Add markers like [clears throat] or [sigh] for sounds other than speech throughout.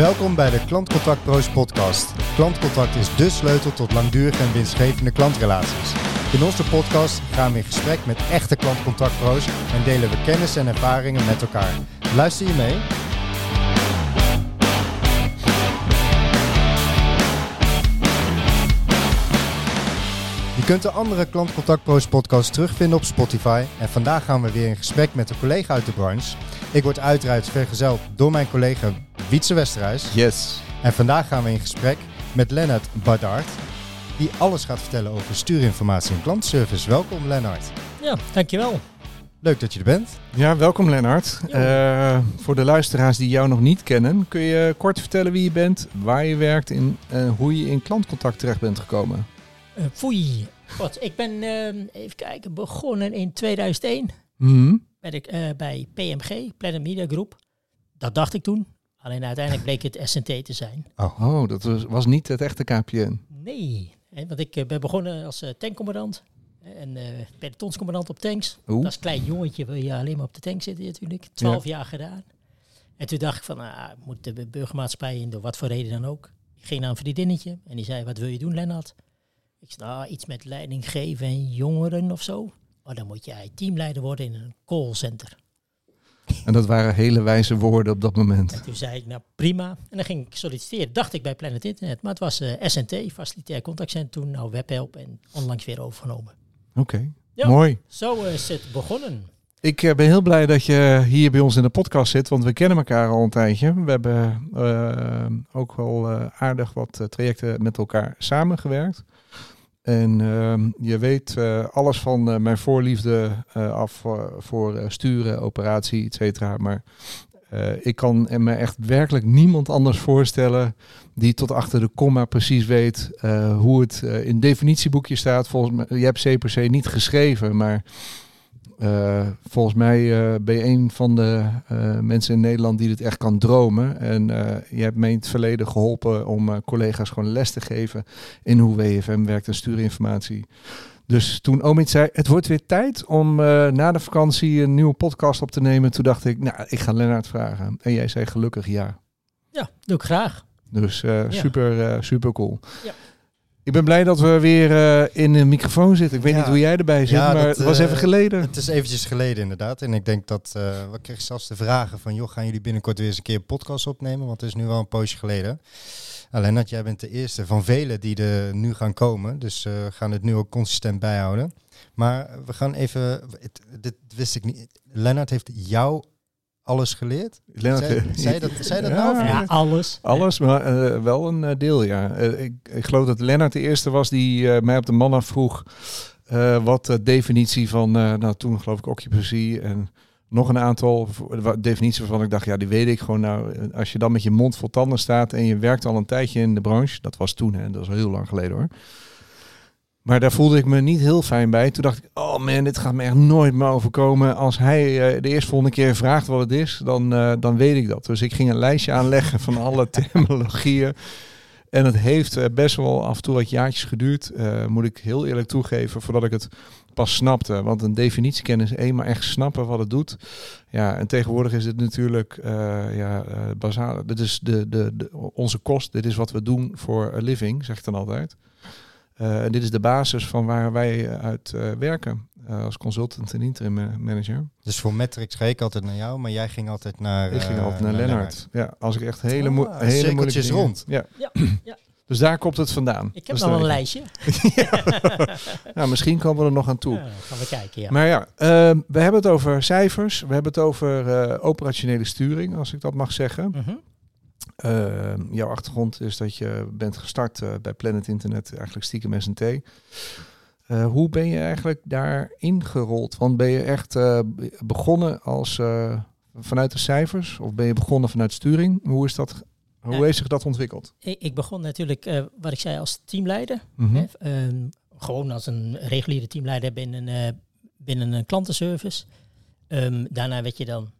Welkom bij de Klantcontact Pro's podcast. Klantcontact is de sleutel tot langdurige en winstgevende klantrelaties. In onze podcast gaan we in gesprek met echte klantcontactpro's en delen we kennis en ervaringen met elkaar. Luister je mee? Kunt de andere Klantcontact Pro's podcast terugvinden op Spotify. En vandaag gaan we weer in gesprek met een collega uit de branche. Ik word uiteraard vergezeld door mijn collega Wietse Westerhuis. Yes. En vandaag gaan we in gesprek met Lennart Bardart, die alles gaat vertellen over stuurinformatie en klantenservice. Welkom Lennart. Ja, dankjewel. Leuk dat je er bent. Ja, welkom Lennart. Eh, voor de luisteraars die jou nog niet kennen, kun je kort vertellen wie je bent, waar je werkt en eh, hoe je in klantcontact terecht bent gekomen? Uh, foei. God, ik ben, uh, even kijken, begonnen in 2001. Mhm. Ben ik uh, bij PMG, Planet Media Group. Dat dacht ik toen. Alleen uiteindelijk bleek het SNT te zijn. Oh, oh dat was, was niet het echte KPN. Nee, hè, want ik uh, ben begonnen als uh, tankcommandant. En uh, pelotonscommandant op tanks. Oeh. Als klein jongetje wil je alleen maar op de tank zitten natuurlijk. Twaalf ja. jaar gedaan. En toen dacht ik van, nou, moet de burgermaatschappij in, door wat voor reden dan ook. Ik ging naar een vriendinnetje en die zei, wat wil je doen Lennart? Ik zei, nou, iets met leiding geven en jongeren of zo. Maar dan moet jij teamleider worden in een callcenter. En dat waren hele wijze woorden op dat moment. En toen zei ik, nou prima. En dan ging ik solliciteren, dacht ik bij Planet Internet. Maar het was uh, SNT, Facilitair Contactcentrum, toen nou Webhelp en onlangs weer overgenomen. Oké, okay. ja, mooi. Zo is het begonnen. Ik uh, ben heel blij dat je hier bij ons in de podcast zit, want we kennen elkaar al een tijdje. We hebben uh, ook wel aardig wat trajecten met elkaar samengewerkt. En uh, je weet uh, alles van uh, mijn voorliefde af voor sturen, operatie, et cetera. Maar ik kan me echt werkelijk niemand anders voorstellen die tot achter de komma precies weet hoe het in definitieboekje staat. Volgens mij, je hebt CPC niet geschreven, maar uh, volgens mij uh, ben je een van de uh, mensen in Nederland die dit echt kan dromen. En je hebt me in het verleden geholpen om collega's gewoon les te geven in hoe WFM werkt en stuurinformatie. Dus toen Omid zei, het wordt weer tijd om na de vakantie een nieuwe podcast op te nemen. Toen dacht ik, nou, ik ga Lennart vragen. En jij zei gelukkig ja. Ja, doe ik graag. Dus ja. super, super cool. Ja. Ik ben blij dat we weer uh, in een microfoon zitten. Ik weet ja. niet hoe jij erbij zit, ja, maar dat, het was uh, even geleden. Het is eventjes geleden inderdaad. En ik denk dat, uh, we kregen zelfs de vragen van... joh, gaan jullie binnenkort weer eens een keer een podcast opnemen? Want het is nu wel een poosje geleden. Alleen dat jij bent de eerste van velen die er nu gaan komen. Dus we gaan het nu ook consistent bijhouden. Maar we gaan even... Het, dit wist ik niet. Lennart heeft jou alles geleerd? Lennart, zei, zei, dat, zei dat ja, nou? Ja, alles. Alles, maar uh, wel een uh, deel, ja. Uh, ik, ik, geloof dat Lennart de eerste was die mij op de man vroeg wat de definitie van, nou toen geloof ik occupancy en nog een aantal definities waarvan ik dacht, ja, die weet ik gewoon. Nou, als je dan met je mond vol tanden staat en je werkt al een tijdje in de branche, dat was toen, hè, dat is al heel lang geleden hoor. Maar daar voelde ik me niet heel fijn bij. Toen dacht ik, oh man, dit gaat me echt nooit meer overkomen. Als hij uh, de eerstvolgende keer vraagt wat het is, dan, uh, dan weet ik dat. Dus ik ging een lijstje aanleggen van alle [laughs] terminologieën. En het heeft uh, best wel af en toe wat jaartjes geduurd, moet ik heel eerlijk toegeven, voordat ik het pas snapte. Want een definitiekennis, eenmaal echt snappen wat het doet. Ja, en tegenwoordig is het natuurlijk ja, bazaal. Dit is de, de, de, onze kost, dit is wat we doen voor a living, zeg ik dan altijd. Uh, en dit is de basis van waar wij uit uh, werken uh, als consultant en interim manager. Dus voor Metrics ga ik altijd naar jou, maar jij ging altijd naar. Ik ging altijd naar, naar Lennart. Lennart. Ja, als ik echt hele, oh, mo hele moeilijke dingen, rond. Ja. Ja, [clears throat] ja. Dus daar komt het vandaan. Ik heb nog een [laughs] lijstje. nou, misschien komen we er nog aan toe. Ja, gaan we kijken, ja. Maar ja, uh, we hebben het over cijfers. We hebben het over uh, operationele sturing, als ik dat mag zeggen. Mm -hmm. Uh, jouw achtergrond is dat je bent gestart uh, bij Planet Internet, eigenlijk stiekem SNT. Uh, hoe ben je eigenlijk daar ingerold? Want ben je echt begonnen als vanuit de cijfers of ben je begonnen vanuit sturing? Hoe is dat? Hoe ja, heeft zich dat ontwikkeld? Ik, ik begon natuurlijk, wat ik zei, als teamleider. -hmm. hè, um, gewoon als een reguliere teamleider binnen, binnen een klantenservice. Um, daarna werd je dan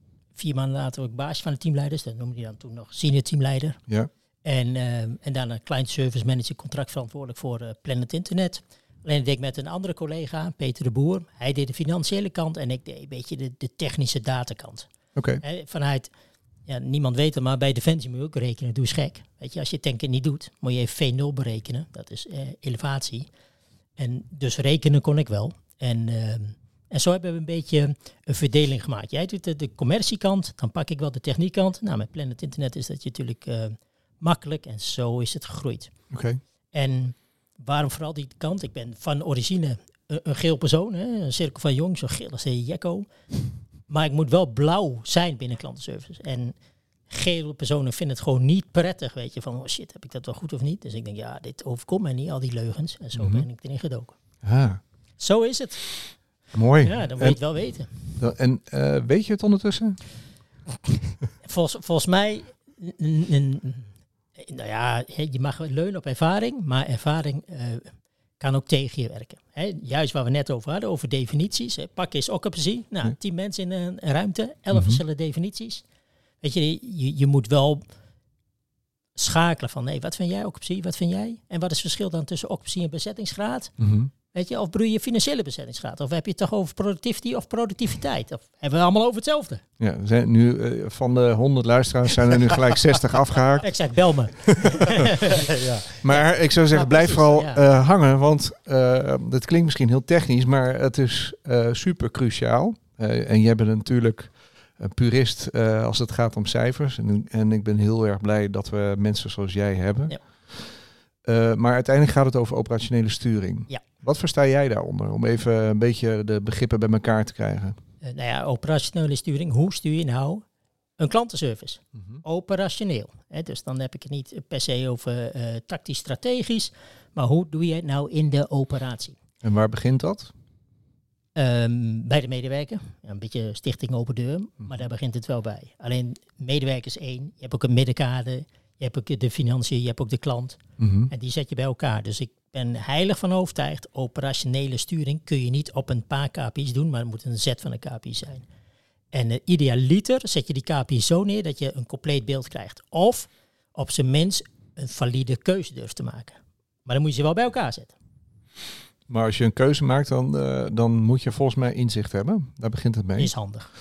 vier maanden later ook baas van de teamleiders. Dat noemde hij dan toen nog senior teamleider. Ja. En, uh, en daarna client service manager, contractverantwoordelijk voor uh, Planet Internet. Alleen deed ik met een andere collega, Peter de Boer. Hij deed de financiële kant en ik deed een beetje de, de technische datakant. Oké. Okay. Vanuit ja, niemand weet het, maar bij Defensie moet je ook rekenen. Doe eens gek. Weet je, als je tanken niet doet, moet je even V0 berekenen. Dat is eh, elevatie. En dus rekenen kon ik wel. En, ehm, en zo hebben we een beetje een verdeling gemaakt. Jij doet de, de commerciekant, dan pak ik wel de techniekkant. Nou, met Planet Internet is dat natuurlijk eh, makkelijk en zo is het gegroeid. Oké. En waarom vooral die kant? Ik ben van origine een, een geel persoon, hè? een cirkel van jong, zo geel als de Jekko. Maar ik moet wel blauw zijn binnen klantenservice. En gele personen vinden het gewoon niet prettig, weet je, van oh shit, heb ik dat wel goed of niet? Dus ik denk, ja, dit overkomt mij niet, al die leugens. En zo Mhm. ben ik erin gedoken. Ah, Zo is het. Mooi. Ja, dan moet je het wel weten. en eh, weet je het ondertussen? [laughs] Volgens, volgens mij, nou ja, je mag leunen op ervaring, maar ervaring eh, kan ook tegen je werken. Hè, juist waar we net over hadden, over definities. Hè, pak eens occupancy. Nou, Ja. tien mensen in een ruimte, elf Mhm. verschillende definities. Weet je, je, je moet wel schakelen van, nee, wat vind jij occupancy, wat vind jij? En wat is het verschil dan tussen occupancy en bezettingsgraad? Mhm. Weet je, of broei je financiële bezettingsgraad? Of heb je het toch over productivity of productiviteit? Of hebben we allemaal over hetzelfde? Ja, zijn nu eh, van de 100 luisteraars zijn er nu gelijk [laughs] 60 afgehaakt. Ik zeg, bel me. [laughs] ja. Maar ik zou zeggen, Nou, blijf precies, vooral ja. eh, hangen, want uh, dat klinkt misschien heel technisch, maar het is uh, super cruciaal. Uh, en jij bent natuurlijk een purist uh, als het gaat om cijfers. En, en, ik ben heel erg blij dat we mensen zoals jij hebben. Ja. Uh, maar uiteindelijk gaat het over operationele sturing. Ja. Wat versta jij daaronder? Om even een beetje de begrippen bij elkaar te krijgen. Uh, nou ja, operationele sturing. Hoe stuur je nou een klantenservice? Mm -hmm. Operationeel. Hè? Dus dan heb ik het niet per se over uh, tactisch-strategisch. Maar hoe doe je het nou in de operatie? En waar begint dat? Um, bij de medewerker. Ja, een beetje stichting open deur, maar daar begint het wel bij. Alleen medewerkers één. Je hebt ook een middenkader. Je hebt ook de financiën, je hebt ook de klant. Mm -hmm. En die zet je bij elkaar. Dus ik ben heilig van overtuigd. Operationele sturing kun je niet op een paar KPI's doen, maar het moet een zet van een KPI zijn. En uh, idealiter zet je die KPI zo neer dat je een compleet beeld krijgt. Of op zijn minst een valide keuze durft te maken. Maar dan moet je ze wel bij elkaar zetten. Maar als je een keuze maakt, dan, uh, dan moet je volgens mij inzicht hebben. Daar begint het mee. Is handig.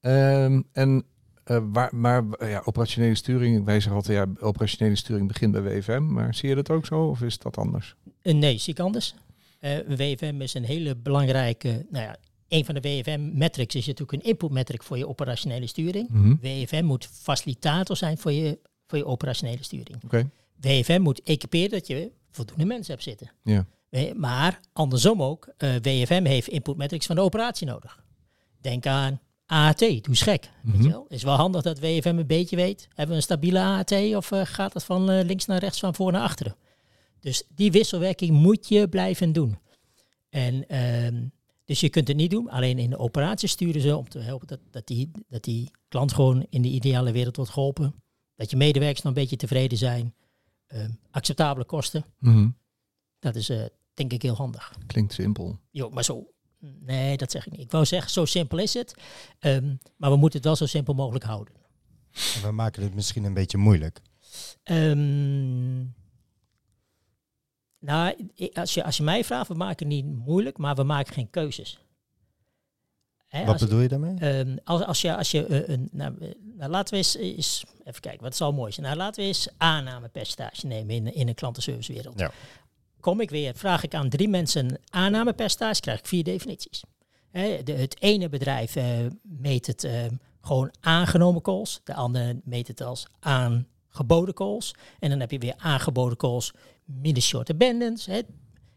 Um, en uh, waar, maar ja, operationele sturing, wij zeggen altijd, ja, operationele sturing begint bij WFM. Maar zie je dat ook zo of is dat anders? Uh, nee, zie ik anders. Uh, WFM is een hele belangrijke, nou ja, een van de WFM-metrics is natuurlijk een input-metric voor je operationele sturing. Mhm. Mm -hmm. WFM moet facilitator zijn voor je, voor je operationele sturing. Okay. WFM moet equiperen dat je voldoende mensen hebt zitten. Ja. Maar andersom ook, WFM heeft input metrics van de operatie nodig. Denk aan AAT, doe eens gek. Mhm. Weet je wel? is wel handig dat WFM een beetje weet, hebben we een stabiele AAT of uh, gaat het van uh, links naar rechts, van voor naar achteren? Dus die wisselwerking moet je blijven doen. En um, dus je kunt het niet doen, alleen in de operatie sturen ze om te helpen dat, dat, die, dat die klant gewoon in de ideale wereld wordt geholpen. Dat je medewerkers nog een beetje tevreden zijn. Um, acceptabele kosten. Mm -hmm. Dat is uh, denk ik heel handig. Klinkt simpel. Jo, maar zo. Nee, dat zeg ik niet. Ik wou zeggen, zo simpel is het. Um, maar we moeten het wel zo simpel mogelijk houden. En we maken het misschien een beetje moeilijk. Um, nou, als je, als je mij vraagt, we maken het niet moeilijk, maar we maken geen keuzes. Wat bedoel je daarmee? Um, als, als je, als je uh, een, nou, nou, laten we eens, eens, even kijken, wat zal mooi zijn. Nou, laten we eens aannamepercentage nemen in, in een klantenservicewereld. Ja. Kom ik weer, vraag ik aan drie mensen aannamepercentage, krijg ik vier definities. Hè, de, het ene bedrijf uh, meet het uh, gewoon aangenomen calls, de andere meet het als aangeboden calls. En dan heb je weer aangeboden calls minus short abandons. Hè.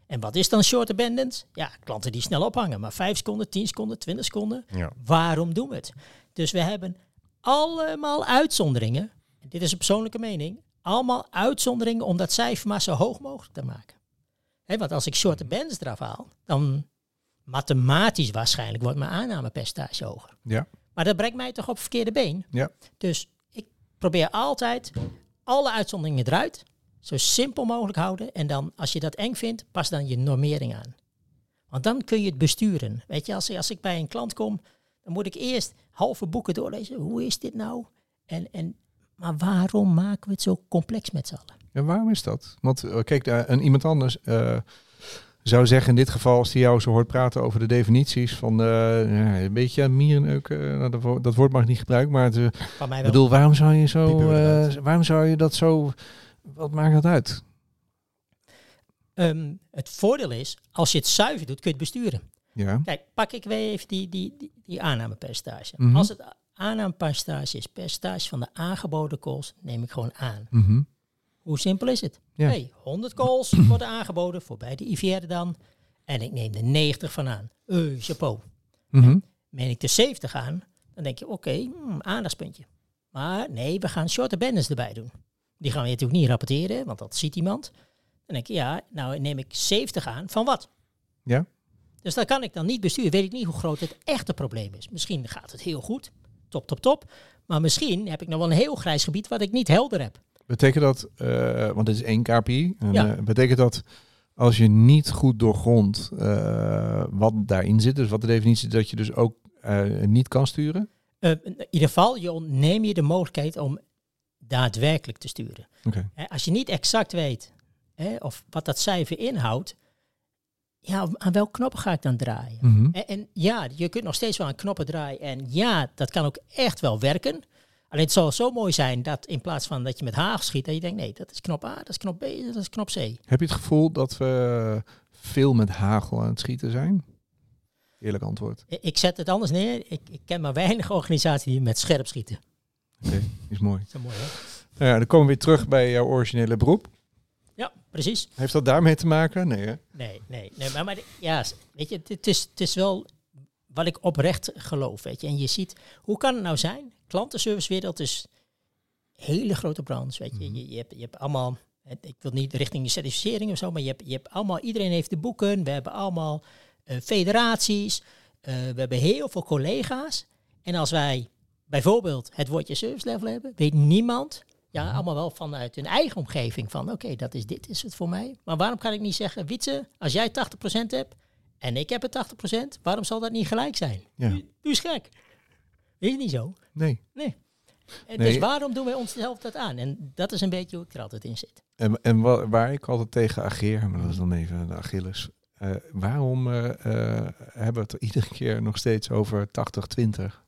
En wat is dan short abandons? Ja, klanten die snel ophangen, maar 5 seconden, 10 seconden, 20 seconden. Ja. Waarom doen we het? Dus we hebben allemaal uitzonderingen. Dit is een persoonlijke mening. Allemaal uitzonderingen om dat cijfer maar zo hoog mogelijk te maken. He, want als ik short abandons eraf haal, dan mathematisch waarschijnlijk wordt mijn aannamepercentage hoger. Ja. Maar dat brengt mij toch op verkeerde been. Ja. Dus ik probeer altijd alle uitzonderingen eruit zo simpel mogelijk houden. En dan, als je dat eng vindt, pas dan je normering aan. Want dan kun je het besturen. Weet je, als, als ik bij een klant kom, dan moet ik eerst halve boeken doorlezen. Hoe is dit nou? En, en, maar waarom maken we het zo complex met z'n allen? En waarom is dat? Want uh, kijk, uh, en iemand anders uh, zou zeggen in dit geval, als hij jou zo hoort praten over de definities van eh, een beetje mierenneuken, nou, dat, wo- dat woord mag ik niet gebruiken, maar het, eh, Van mij ik wel. bedoel, waarom zou je zo, eh, waarom zou je dat zo, wat maakt dat uit? Ehm, het voordeel is, als je het zuiver doet, kun je het besturen. Ja, Kijk, pak ik weer even die, die, die, die aannamepercentage. Mhm. Als het aannamepercentage is percentage van de aangeboden calls, neem ik gewoon aan. Mhm. Hoe simpel is het? Ja. Hey, 100 calls [clears throat] worden aangeboden, voorbij de IVR dan. En ik neem er 90 van aan. Eh, chapeau. Mhm. Meen ik er 70 aan, dan denk je, oké, hmm, aandachtspuntje. Maar nee, we gaan short abandons erbij doen. Die gaan we natuurlijk niet rapporteren, want dat ziet iemand. Dan denk je, ja, nou neem ik 70 aan, van wat? Ja. Dus dat kan ik dan niet besturen. Weet ik niet hoe groot het echte probleem is. Misschien gaat het heel goed, top, top, top. Maar misschien heb ik nog wel een heel grijs gebied wat ik niet helder heb. Betekent dat, eh, want dit is één KPI, en, Ja. eh, betekent dat als je niet goed doorgrondt eh, wat daarin zit, dus wat de definitie is, dat je dus ook niet kan sturen? In ieder geval, je ontneem je de mogelijkheid om daadwerkelijk te sturen. Als je niet exact weet hè, of wat dat cijfer inhoudt, ja, aan welke knoppen ga ik dan draaien? Mhm. En, en ja, je kunt nog steeds wel aan knoppen draaien. En ja, dat kan ook echt wel werken. Alleen het zal zo mooi zijn dat in plaats van dat je met hagel schiet, dat je denkt, nee, dat is knop A, dat is knop B, dat is knop C. Heb je het gevoel dat we veel met hagel aan het schieten zijn? Eerlijk antwoord. Ik zet het anders neer. Ik, ik ken maar weinig [laughs] organisaties die met scherp schieten. Oké, is mooi. Zo mooi, hè? Nou ja, dan komen we weer terug bij jouw originele beroep. Ja, precies. Heeft dat daarmee te maken? Nee, hè? Nee, nee, nee. Maar, maar ja, weet je, het- het is, het is wel wat ik oprecht geloof, weet je. En je ziet, hoe kan het nou zijn? Klantenservicewereld is een hele grote branche, weet je. je, je, hebt, je hebt allemaal, ik wil niet richting de certificering of zo, maar je hebt, je hebt allemaal, iedereen heeft de boeken. We hebben allemaal eh, federaties. eh, we hebben heel veel collega's. En als wij bijvoorbeeld het woordje service level hebben, weet niemand, ja, allemaal wel vanuit hun eigen omgeving van, oké, dat is dit, is het voor mij. Maar waarom kan ik niet zeggen, Wietse, als jij 80% hebt en ik heb het 80%, waarom zal dat niet gelijk zijn? Ja. Doe eens gek. Is het niet zo? Nee. Nee. En Nee. Dus waarom doen wij onszelf dat aan? En dat is een beetje hoe ik er altijd in zit. En, en wa- waar ik altijd tegen ageer, maar dat is dan even de Achilles. eh, waarom eh, eh, hebben we het er iedere keer nog steeds over 80-20?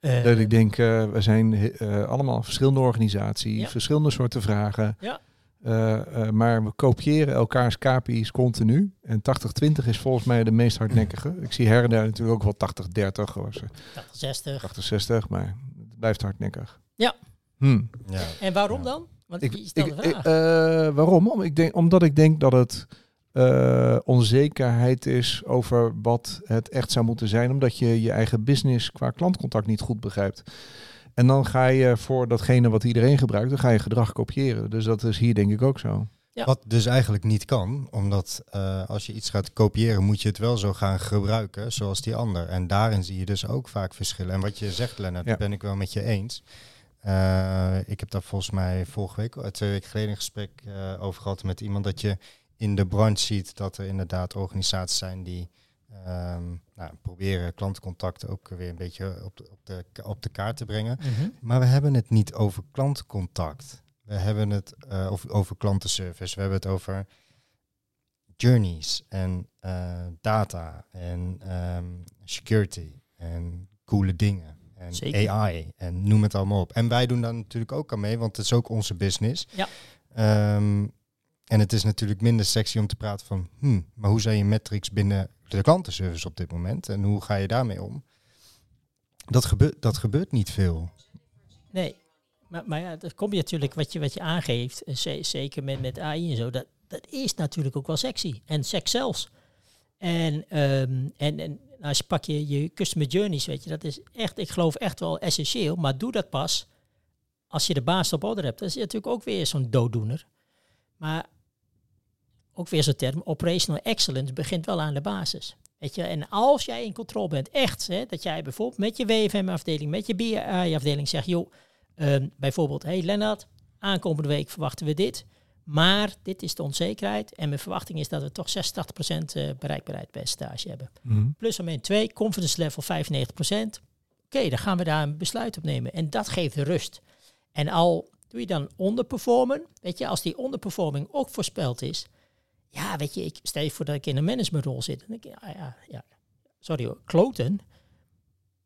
Eh, Dat ik denk, eh, we zijn eh, allemaal verschillende organisaties, Ja. verschillende soorten vragen. Ja. Eh, eh, maar we kopiëren elkaars KPI's continu. En 80-20 is volgens mij de meest hardnekkige. Ik zie her en daar natuurlijk ook wel 80-30 of zo, 80, 60. 80-60, maar het blijft hardnekkig. Ja. Hm. Ja. En waarom dan? Want Ik, ik, de ik- vraag. eh, waarom? Om, ik denk, omdat ik denk dat het eh, onzekerheid is over wat het echt zou moeten zijn. Omdat je je eigen business qua klantcontact niet goed begrijpt. En dan ga je voor datgene wat iedereen gebruikt, dan ga je gedrag kopiëren. Dus dat is hier denk ik ook zo. Ja. Wat dus eigenlijk niet kan, omdat eh, als je iets gaat kopiëren, moet je het wel zo gaan gebruiken zoals die ander. En daarin zie je dus ook vaak verschillen. En wat je zegt, Lennart, Ja. dat ben ik wel met je eens. Eh, ik heb daar volgens mij vorige week, eh, twee weken geleden, een gesprek eh, over gehad met iemand dat je in de branche ziet dat er inderdaad organisaties zijn die ehm, nou, proberen klantencontact ook weer een beetje op de, op de, op de kaart te brengen. Mhm. Maar we hebben het niet over klantcontact. We hebben het eh, over, over klantenservice. We hebben het over journeys en eh, data en ehm, security en coole dingen. En Zeker. AI en noem het allemaal op. En wij doen daar natuurlijk ook aan mee, want het is ook onze business. Ja. Ehm, en het is natuurlijk minder sexy om te praten van, hmm, maar hoe zijn je metrics binnen de klantenservice op dit moment? En hoe ga je daarmee om? Dat, gebeurt dat gebeurt niet veel. Nee, maar, maar ja, dat komt je natuurlijk wat je, wat je aangeeft, eh, ze- zeker met, met AI en zo, dat, dat is natuurlijk ook wel sexy. En seks zelfs. En, ehm, en, en als je pak je, je customer journeys, weet je, dat is echt, ik geloof echt wel essentieel, maar doe dat pas als je de baas op orde hebt. Dat is natuurlijk ook weer zo'n dooddoener. Maar ook weer zo'n term, operational excellence begint wel aan de basis. Weet je, en als jij in controle bent, echt, hè, dat jij bijvoorbeeld met je WFM-afdeling, met je BI-afdeling zegt, joh, ehm, bijvoorbeeld, hey Lennart, aankomende week verwachten we dit, maar dit is de onzekerheid en mijn verwachting is dat we toch 86% eh, bereikbaarheidspercentage hebben. Plus aan 2, confidence level 95%. Oké, dan gaan we daar een besluit op nemen. En dat geeft rust. En al doe je dan onderperformen, weet je, als die onderperforming ook voorspeld is, ja, weet je, ik stel je voor dat ik in een managementrol zit. En denk ik, ja, ja, ja, sorry hoor, kloten.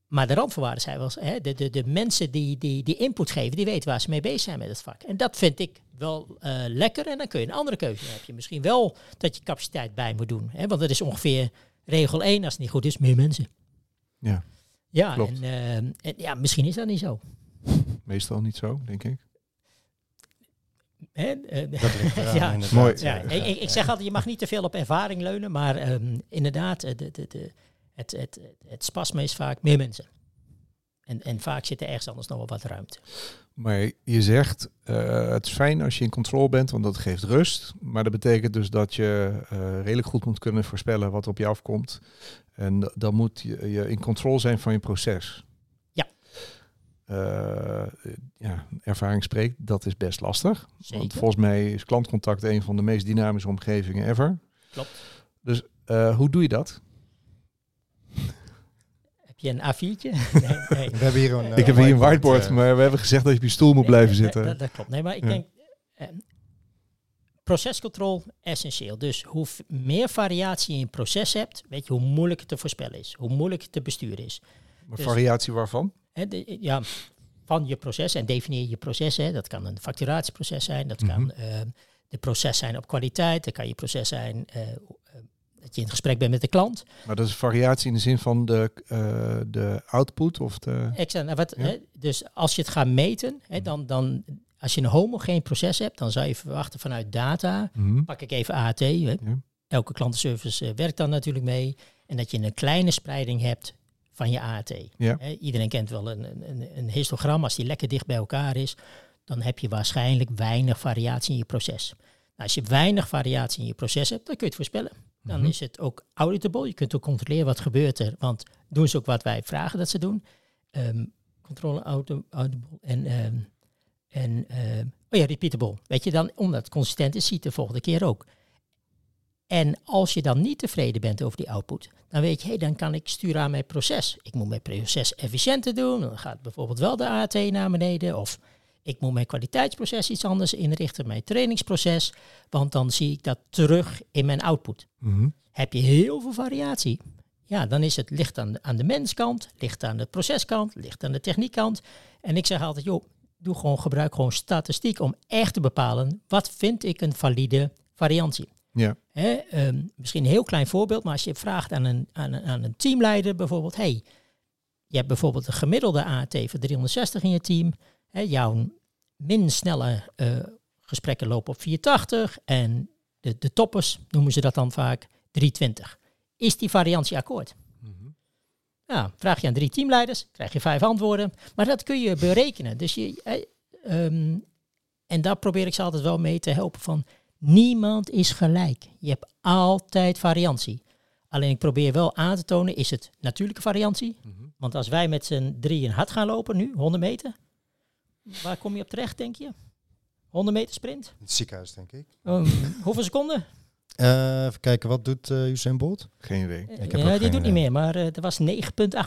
Maar de randvoorwaarden zijn wel, hè, de, de, de mensen die, die, die input geven, die weten waar ze mee bezig zijn met het vak. En dat vind ik wel eh, lekker. En dan kun je een andere keuze. Heb je misschien wel dat je capaciteit bij moet doen. Hè, want dat is ongeveer regel 1, als het niet goed is, meer mensen. Ja, Ja, Klopt. en, eh, en ja, misschien is dat niet zo. meestal niet zo, denk ik. Hè? eh, [laughs] Dat ligt eraan, Ja. Mooi. Ja, ik, ik, ik zeg altijd, je mag niet te veel op ervaring leunen, maar ehm, inderdaad, eh, de, de, de, het, het, het spasme is vaak meer mensen. En, en vaak zit er ergens anders nog wel wat ruimte. Maar je zegt, eh, het is fijn als je in controle bent, want dat geeft rust. Maar dat betekent dus dat je eh, redelijk goed moet kunnen voorspellen wat er op je afkomt. En dan moet je, je in controle zijn van je proces. Ja. Eh, ja, ervaring spreekt, dat is best lastig. Want volgens mij is klantcontact een van de meest dynamische omgevingen ever. Klopt. Dus eh, hoe doe je dat? [laughs] Heb je een A4'tje? nee, [laughs] nee. We hebben hier een, eh, ik heb hier een whiteboard, eh, maar we hebben gezegd dat je op je stoel moet blijven Nee, zitten. Dat, dat klopt. Nee, maar ik Ja. denk, eh, procescontrole essentieel. Dus hoe meer variatie je in je proces hebt, weet je hoe moeilijk het te voorspellen is. Hoe moeilijk het te besturen is. maar dus- variatie waarvan? De- ja, van je proces en definieer je proces. Hè. Dat kan een facturatieproces zijn, dat kan Mhm. eh, de proces zijn op kwaliteit, dat kan je proces zijn eh, eh, dat je in gesprek bent met de klant. Maar dat is variatie in de zin van de, eh, de output of de... Extra, nou, wat, Ja. hè, dus als je het gaat meten, hè, dan, dan, als je een homogeen proces hebt, dan zou je verwachten vanuit data, Mhm. pak ik even AAT, hè, elke klantenservice werkt dan natuurlijk mee, en dat je een kleine spreiding hebt van je AAT. Ja. Iedereen kent wel een, een, een histogram, als die lekker dicht bij elkaar is, dan heb je waarschijnlijk weinig variatie in je proces. Nou, als je weinig variatie in je proces hebt, dan kun je het voorspellen. Dan Mhm. is het ook auditable. Je kunt ook controleren wat gebeurt er, want doen ze ook wat wij vragen dat ze doen. Ehm controle auto, auditable en, ehm, en ehm, oh ja, repeatable. Weet je dan, omdat het consistent is, ziet de volgende keer ook. En als je dan niet tevreden bent over die output, dan weet je, hey, dan kan ik sturen aan mijn proces. Ik moet mijn proces efficiënter doen. Dan gaat bijvoorbeeld wel de AT naar beneden. Of ik moet mijn kwaliteitsproces iets anders inrichten, mijn trainingsproces. Want dan zie ik dat terug in mijn output. Mhm. Heb je heel veel variatie, ja, dan is het licht aan de, aan de menskant, ligt aan de proceskant, ligt aan de techniekkant. En ik zeg altijd, joh, doe gewoon, gebruik gewoon statistiek om echt te bepalen wat vind ik een valide variantie. Ja. Hè, ehm, misschien een heel klein voorbeeld, maar als je vraagt aan een, aan een, aan een teamleider bijvoorbeeld, hey, je hebt bijvoorbeeld een gemiddelde AT van 360 in je team, hè, jouw min snelle eh, gesprekken lopen op 480 en de, de toppers noemen ze dat dan vaak 320. Is die variantie akkoord? Mhm. Ja, vraag je aan drie teamleiders, krijg je vijf antwoorden. Maar dat kun je berekenen. Dus je, eh, ehm, en daar probeer ik ze altijd wel mee te helpen van niemand is gelijk. Je hebt altijd variantie. Alleen ik probeer wel aan te tonen, is het natuurlijke variantie? Mhm. Want als wij met z'n drieën hard gaan lopen nu, 100 meter, waar kom je op terecht, denk je? 100 meter sprint? Het ziekenhuis, denk ik. Um, hoeveel seconden? Eh, even kijken, wat doet eh Usain Bolt? Geen idee. Ik heb ja, die geen doet niet meer, maar eh er was 9,8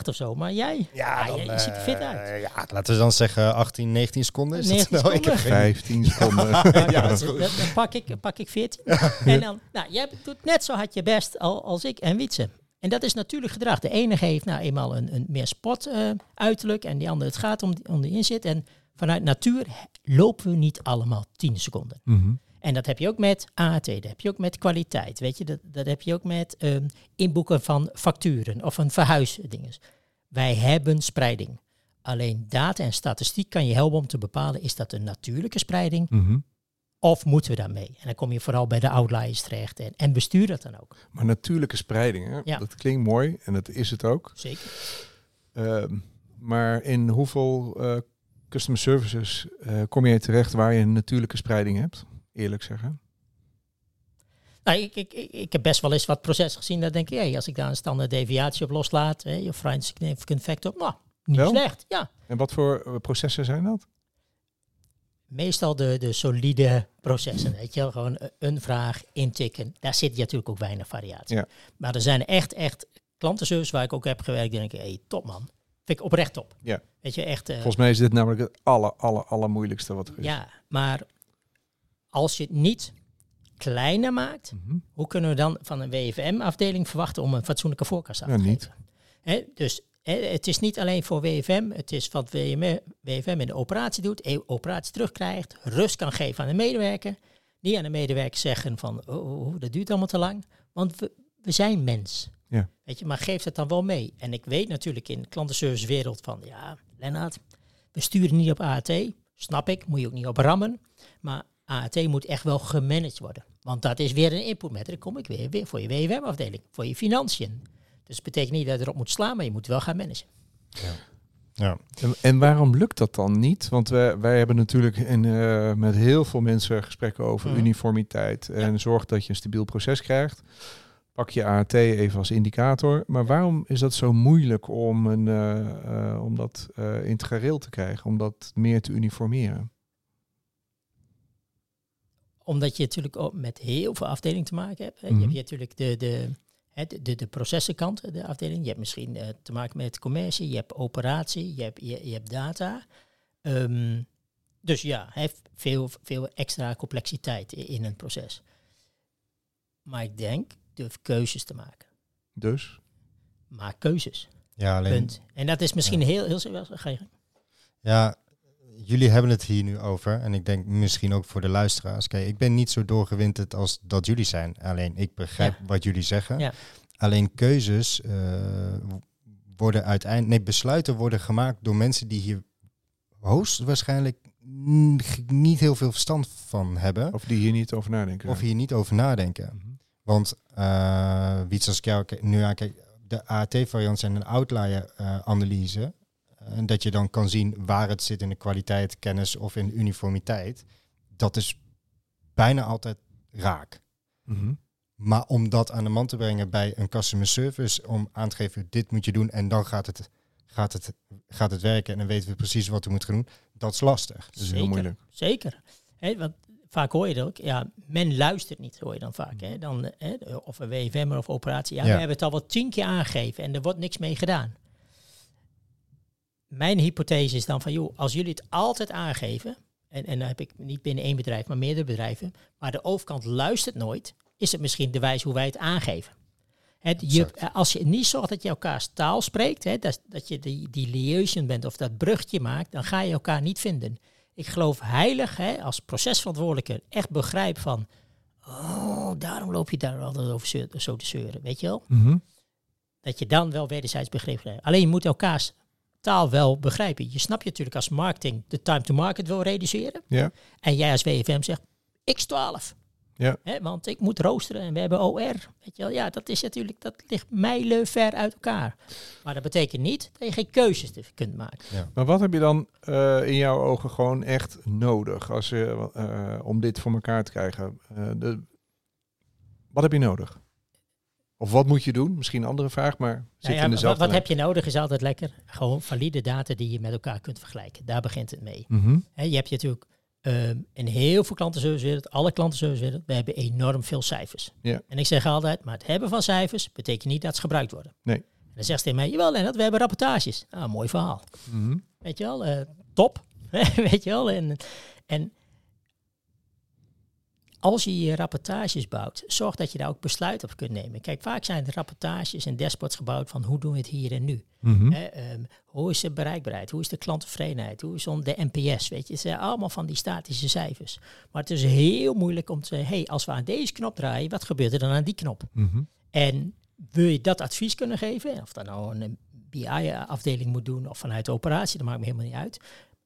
of zo. Maar jij? Ja, dan, je, je ziet er fit uit. eh, ja, laten we dan zeggen 18, 19 seconden. Is 19 dat [laughs] nou? Ik heb seconden? geen 15 seconden. [laughs] Ja, dat is dan, pak ik, pak ik 14. En dan, nou, jij doet net zo hard je best al, als ik en Wietse. En dat is natuurlijk gedrag. De ene heeft nou eenmaal een, een meer sport eh, uiterlijk en die andere het gaat om, om die inzet. En vanuit natuur lopen we niet allemaal 10 seconden. Mhm. En dat heb je ook met AT, dat heb je ook met kwaliteit. Weet je, dat, dat heb je ook met ehm, inboeken van facturen of een verhuisdinges. Wij hebben spreiding. Alleen data en statistiek kan je helpen om te bepalen, is dat een natuurlijke spreiding Mhm. of moeten we daarmee? En dan kom je vooral bij de outliers terecht en, en bestuur dat dan ook. Maar natuurlijke spreiding, hè? Ja. dat klinkt mooi en dat is het ook. Zeker. Ehm, maar in hoeveel eh, customer services eh, kom je terecht waar je een natuurlijke spreiding hebt? Eerlijk zeggen. Nou, ik, ik, ik, ik heb best wel eens wat processen gezien. Dat denk ik, hey, als ik daar een standaard deviatie op loslaat, je find significant factor, nou, niet Wel? slecht. Ja, En wat voor eh, processen zijn dat? meestal de, de solide processen. Weet je gewoon een vraag intikken. Daar zit natuurlijk ook weinig variatie. Ja. Maar er zijn echt, echt klantenservice waar ik ook heb gewerkt. denk ik, hey, top man. Vind ik oprecht top. Ja. Weet je, echt. eh, Volgens mij is dit namelijk het aller, aller, allermoeilijkste wat er is. ja, maar als je het niet kleiner maakt, Mhm. hoe kunnen we dan van een WFM-afdeling verwachten om een fatsoenlijke voorkast af Ja, te niet. geven? Dus het is niet alleen voor WFM, het is wat WFM in de operatie doet, e- operatie terugkrijgt, rust kan geven aan de medewerker. Niet aan de medewerker zeggen van, oh, oh, dat duurt allemaal te lang, want we, we zijn mens. Ja. Weet je, maar geef het dan wel mee. En ik weet natuurlijk in de klantenservicewereld van, ja, Lennart, we sturen niet op AAT, snap ik, moet je ook niet op rammen. Maar AAT moet echt wel gemanaged worden. Want dat is weer een input Dan kom ik weer, weer voor je WWM-afdeling, voor je financiën. Dus het betekent niet dat je erop moet slaan, maar je moet wel gaan managen. Ja. En, en waarom lukt dat dan niet? Want wij, wij hebben natuurlijk in, eh, met heel veel mensen gesprekken over Mhm. uniformiteit en zorg dat je een stabiel proces krijgt. Pak je AAT even als indicator. Maar waarom is dat zo moeilijk om, een, eh, eh, om dat eh in het gareel te krijgen, om dat meer te uniformeren? Omdat je natuurlijk ook met heel veel afdelingen te maken hebt. Hè. Mhm. Je hebt natuurlijk de, de, de, de, de processenkant, de afdeling. Je hebt misschien eh, te maken met commercie, je hebt operatie, je hebt, je, je hebt data. Ehm, dus ja, heeft veel, veel extra complexiteit in een proces. Maar ik denk, durf keuzes te maken. Dus, Maak keuzes. Ja, alleen, Punt. En dat is misschien heel, heel, heel, ga je ja, jullie hebben het hier nu over. En ik denk misschien ook voor de luisteraars. Kijk, ik ben niet zo doorgewinterd als dat jullie zijn. Alleen ik begrijp wat jullie zeggen. Ja. Alleen keuzes eh, worden uiteindelijk, nee, besluiten worden gemaakt door mensen die hier hoogstwaarschijnlijk niet heel veel verstand van hebben. of die hier niet over nadenken. Of hier niet over nadenken. Mhm. Want uh, wie zoals ik jou nu aankijk, de AAT-variant zijn een outlier-analyse. En dat je dan kan zien waar het zit in de kwaliteit, kennis of in uniformiteit. Dat is bijna altijd raak. Mhm. Maar om dat aan de man te brengen bij een customer service, om aan te geven, dit moet je doen en dan gaat het, gaat het, gaat het werken en dan weten we precies wat we moeten gaan doen, dat is lastig. Dat is heel moeilijk. Zeker. Hè, want vaak hoor je dat ook. Ja, men luistert niet, hoor je dan vaak. Hè? Dan, eh, hè, of een WFM of operatie. Ja, Ja. we hebben het al wel tien keer aangegeven en er wordt niks mee gedaan. Mijn hypothese is dan van, joh, als jullie het altijd aangeven, en, en dan heb ik niet binnen één bedrijf, maar meerdere bedrijven, maar de overkant luistert nooit, is het misschien de wijze hoe wij het aangeven. Het, je, eh, als je niet zorgt dat je elkaars taal spreekt, hè, dat, dat je die, die liaison bent of dat brugje maakt, dan ga je elkaar niet vinden. Ik geloof heilig, hè, als procesverantwoordelijke, echt begrijp van, oh, daarom loop je daar altijd over zo te zeuren, weet je wel? Mhm. Dat je dan wel wederzijds begrip krijgt. Alleen je moet elkaars taal wel begrijpen. Je snapt je natuurlijk als marketing de time to market wil reduceren. Ja. En jij als WFM zegt, x12. Ja. Hè, want ik moet roosteren en we hebben OR. Weet je wel, ja, dat is natuurlijk, dat ligt mijlenver uit elkaar. Maar dat betekent niet dat je geen keuzes te- kunt maken. Maar wat heb je dan eh, in jouw ogen gewoon echt nodig als je, eh, om dit voor elkaar te krijgen? Eh, de, wat heb je nodig? Of wat moet je doen? Misschien een andere vraag, maar zit Nou ja, in wat, dezelfde wat lijn. heb je nodig is altijd lekker. Gewoon valide data die je met elkaar kunt vergelijken. Daar begint het mee. Hè, je hebt natuurlijk ehm, in heel veel klantenservicewereld, alle klantenservicewereld, we hebben enorm veel cijfers. Ja. En ik zeg altijd, maar het hebben van cijfers betekent niet dat ze gebruikt worden. Nee. En dan zegt ze tegen mij, jawel Lennart, we hebben rapportages. Nou, mooi verhaal. Mhm. Weet je wel, eh, top. [laughs] Weet je wel, en, en als je je rapportages bouwt, zorg dat je daar ook besluit op kunt nemen. Kijk, vaak zijn de rapportages en dashboards gebouwd van hoe doen we het hier en nu. Ehm, hoe is de bereikbaarheid? Hoe is de klanttevredenheid? Hoe is de NPS? Weet je, het zijn allemaal van die statische cijfers. Maar het is heel moeilijk om te zeggen, hey, als we aan deze knop draaien, wat gebeurt er dan aan die knop? Mhm. En wil je dat advies kunnen geven, of dat nou een BI-afdeling moet doen of vanuit de operatie, dat maakt me helemaal niet uit.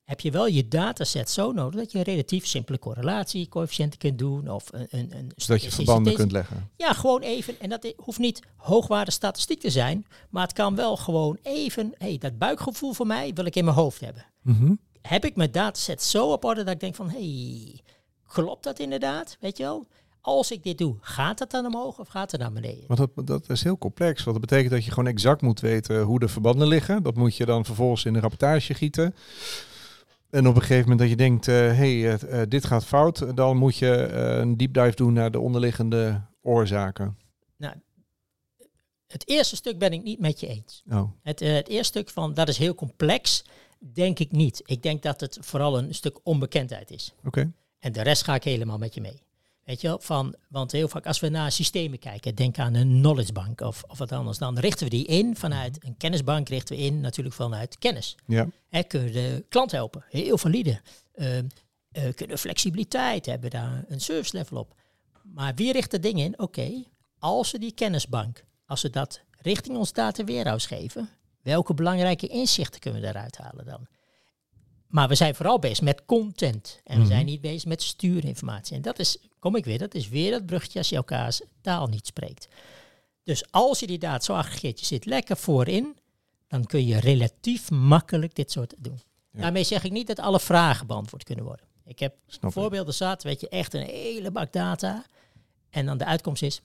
Heb je wel je dataset zo nodig dat je een relatief simpele correlatie, coëfficiënten kunt doen of een, een, een Zodat je verbanden kunt leggen. ja, gewoon even. En dat hoeft niet hoogwaarde statistiek te zijn. Maar het kan wel gewoon even. hey, dat buikgevoel voor mij wil ik in mijn hoofd hebben. Mhm. Heb ik mijn dataset zo op orde dat ik denk van... hey, klopt dat inderdaad? Weet je wel? Als ik dit doe, gaat dat dan omhoog of gaat het naar beneden? Want dat, dat is heel complex. Want dat betekent dat je gewoon exact moet weten hoe de verbanden liggen. Dat moet je dan vervolgens in de rapportage gieten. En op een gegeven moment dat je denkt, hé, hey, eh, eh, dit gaat fout, dan moet je eh, een deep dive doen naar de onderliggende oorzaken. Het eerste stuk ben ik niet met je eens. Oh, Het, eh, het eerste stuk van dat is heel complex, denk ik niet. Ik denk dat het vooral een stuk onbekendheid is. oké. En de rest ga ik helemaal met je mee. Weet je wel, van, want heel vaak als we naar systemen kijken, denk aan een knowledge bank of, of wat anders, dan richten we die in vanuit een kennisbank, richten we in natuurlijk vanuit kennis. Ja. Hè, kunnen we de klant helpen, heel valide. Uh, uh, kunnen flexibiliteit, hebben we daar een service level op. Maar wie richt het ding in? Oké, als we die kennisbank, als we dat richting ons data warehouse geven, welke belangrijke inzichten kunnen we daaruit halen dan? Maar we zijn vooral bezig met content. En we Mhm. zijn niet bezig met stuurinformatie. En dat is, kom ik weer, dat is weer dat bruggetje als je elkaars taal niet spreekt. Dus als je die data zo aggregeert, je zit lekker voorin, dan kun je relatief makkelijk dit soort doen. Ja. Daarmee zeg ik niet dat alle vragen beantwoord kunnen worden. Ik heb Snap ik. voorbeelden zat, weet je, echt een hele bak data. En dan de uitkomst is,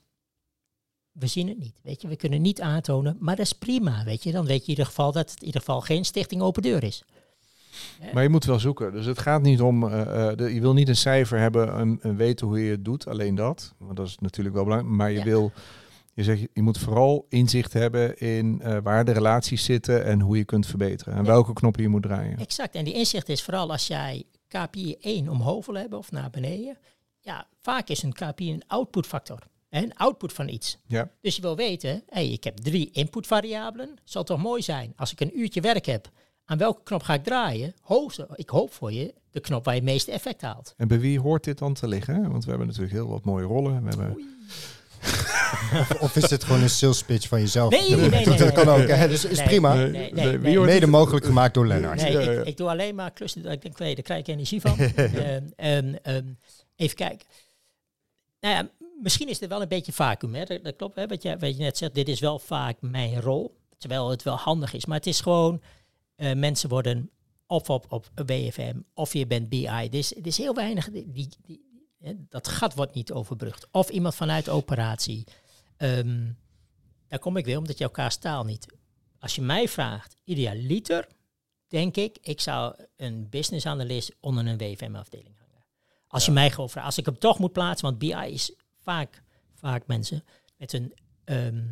we zien het niet. Weet je, we kunnen niet aantonen, maar dat is prima. Weet je, dan weet je in ieder geval dat het in ieder geval geen stichting open deur is. Maar je moet wel zoeken. Dus het gaat niet om, eh, eh, de, je wil niet een cijfer hebben en, en weten hoe je het doet, alleen dat. Want dat is natuurlijk wel belangrijk. Maar je Ja. wil, je zegt, je moet vooral inzicht hebben in eh, waar de relaties zitten en hoe je kunt verbeteren. En Ja. welke knoppen je moet draaien. Exact. En die inzicht is vooral als jij KPI 1 omhoog wil hebben of naar beneden. Ja, vaak is een KPI een outputfactor. Een output van iets. Ja. Dus je wil weten, hey, ik heb drie inputvariabelen. Zal toch mooi zijn als ik een uurtje werk heb. Aan welke knop ga ik draaien? Hoogste, ik hoop voor je de knop waar je het meeste effect haalt. En bij wie hoort dit dan te liggen? Want we hebben natuurlijk heel wat mooie rollen. We hebben, Of, of is dit gewoon een sales pitch van jezelf? Nee, nee, nee, dat nee, kan ook, hè? Dus is Nee, prima. nee, nee, nee, Wie nee. hoort Mede het? mogelijk gemaakt door Lennart. Nee, Ja, ik, ja. ik doe alleen maar klussen dat ik denk, weet, daar krijg ik energie van. [laughs] Ehm, ehm, ehm, even kijken. Nou ja, misschien is dit wel een beetje vacuüm. Hè? Dat, dat klopt, hè? Wat, je, wat je net zegt. Dit is wel vaak mijn rol. Terwijl het wel handig is. Maar het is gewoon, eh, mensen worden of op, op BFM of je bent BI. Is, er is heel weinig, die, die, dat gat wordt niet overbrugd. Of iemand vanuit operatie. Ehm, daar kom ik weer, omdat je elkaars taal niet... Als je mij vraagt, idealiter, denk ik, ik zou een business analyst onder een WFM-afdeling hangen. Als je mij gewoon vraagt, als ik hem toch moet plaatsen, want BI is vaak, vaak mensen met een ehm,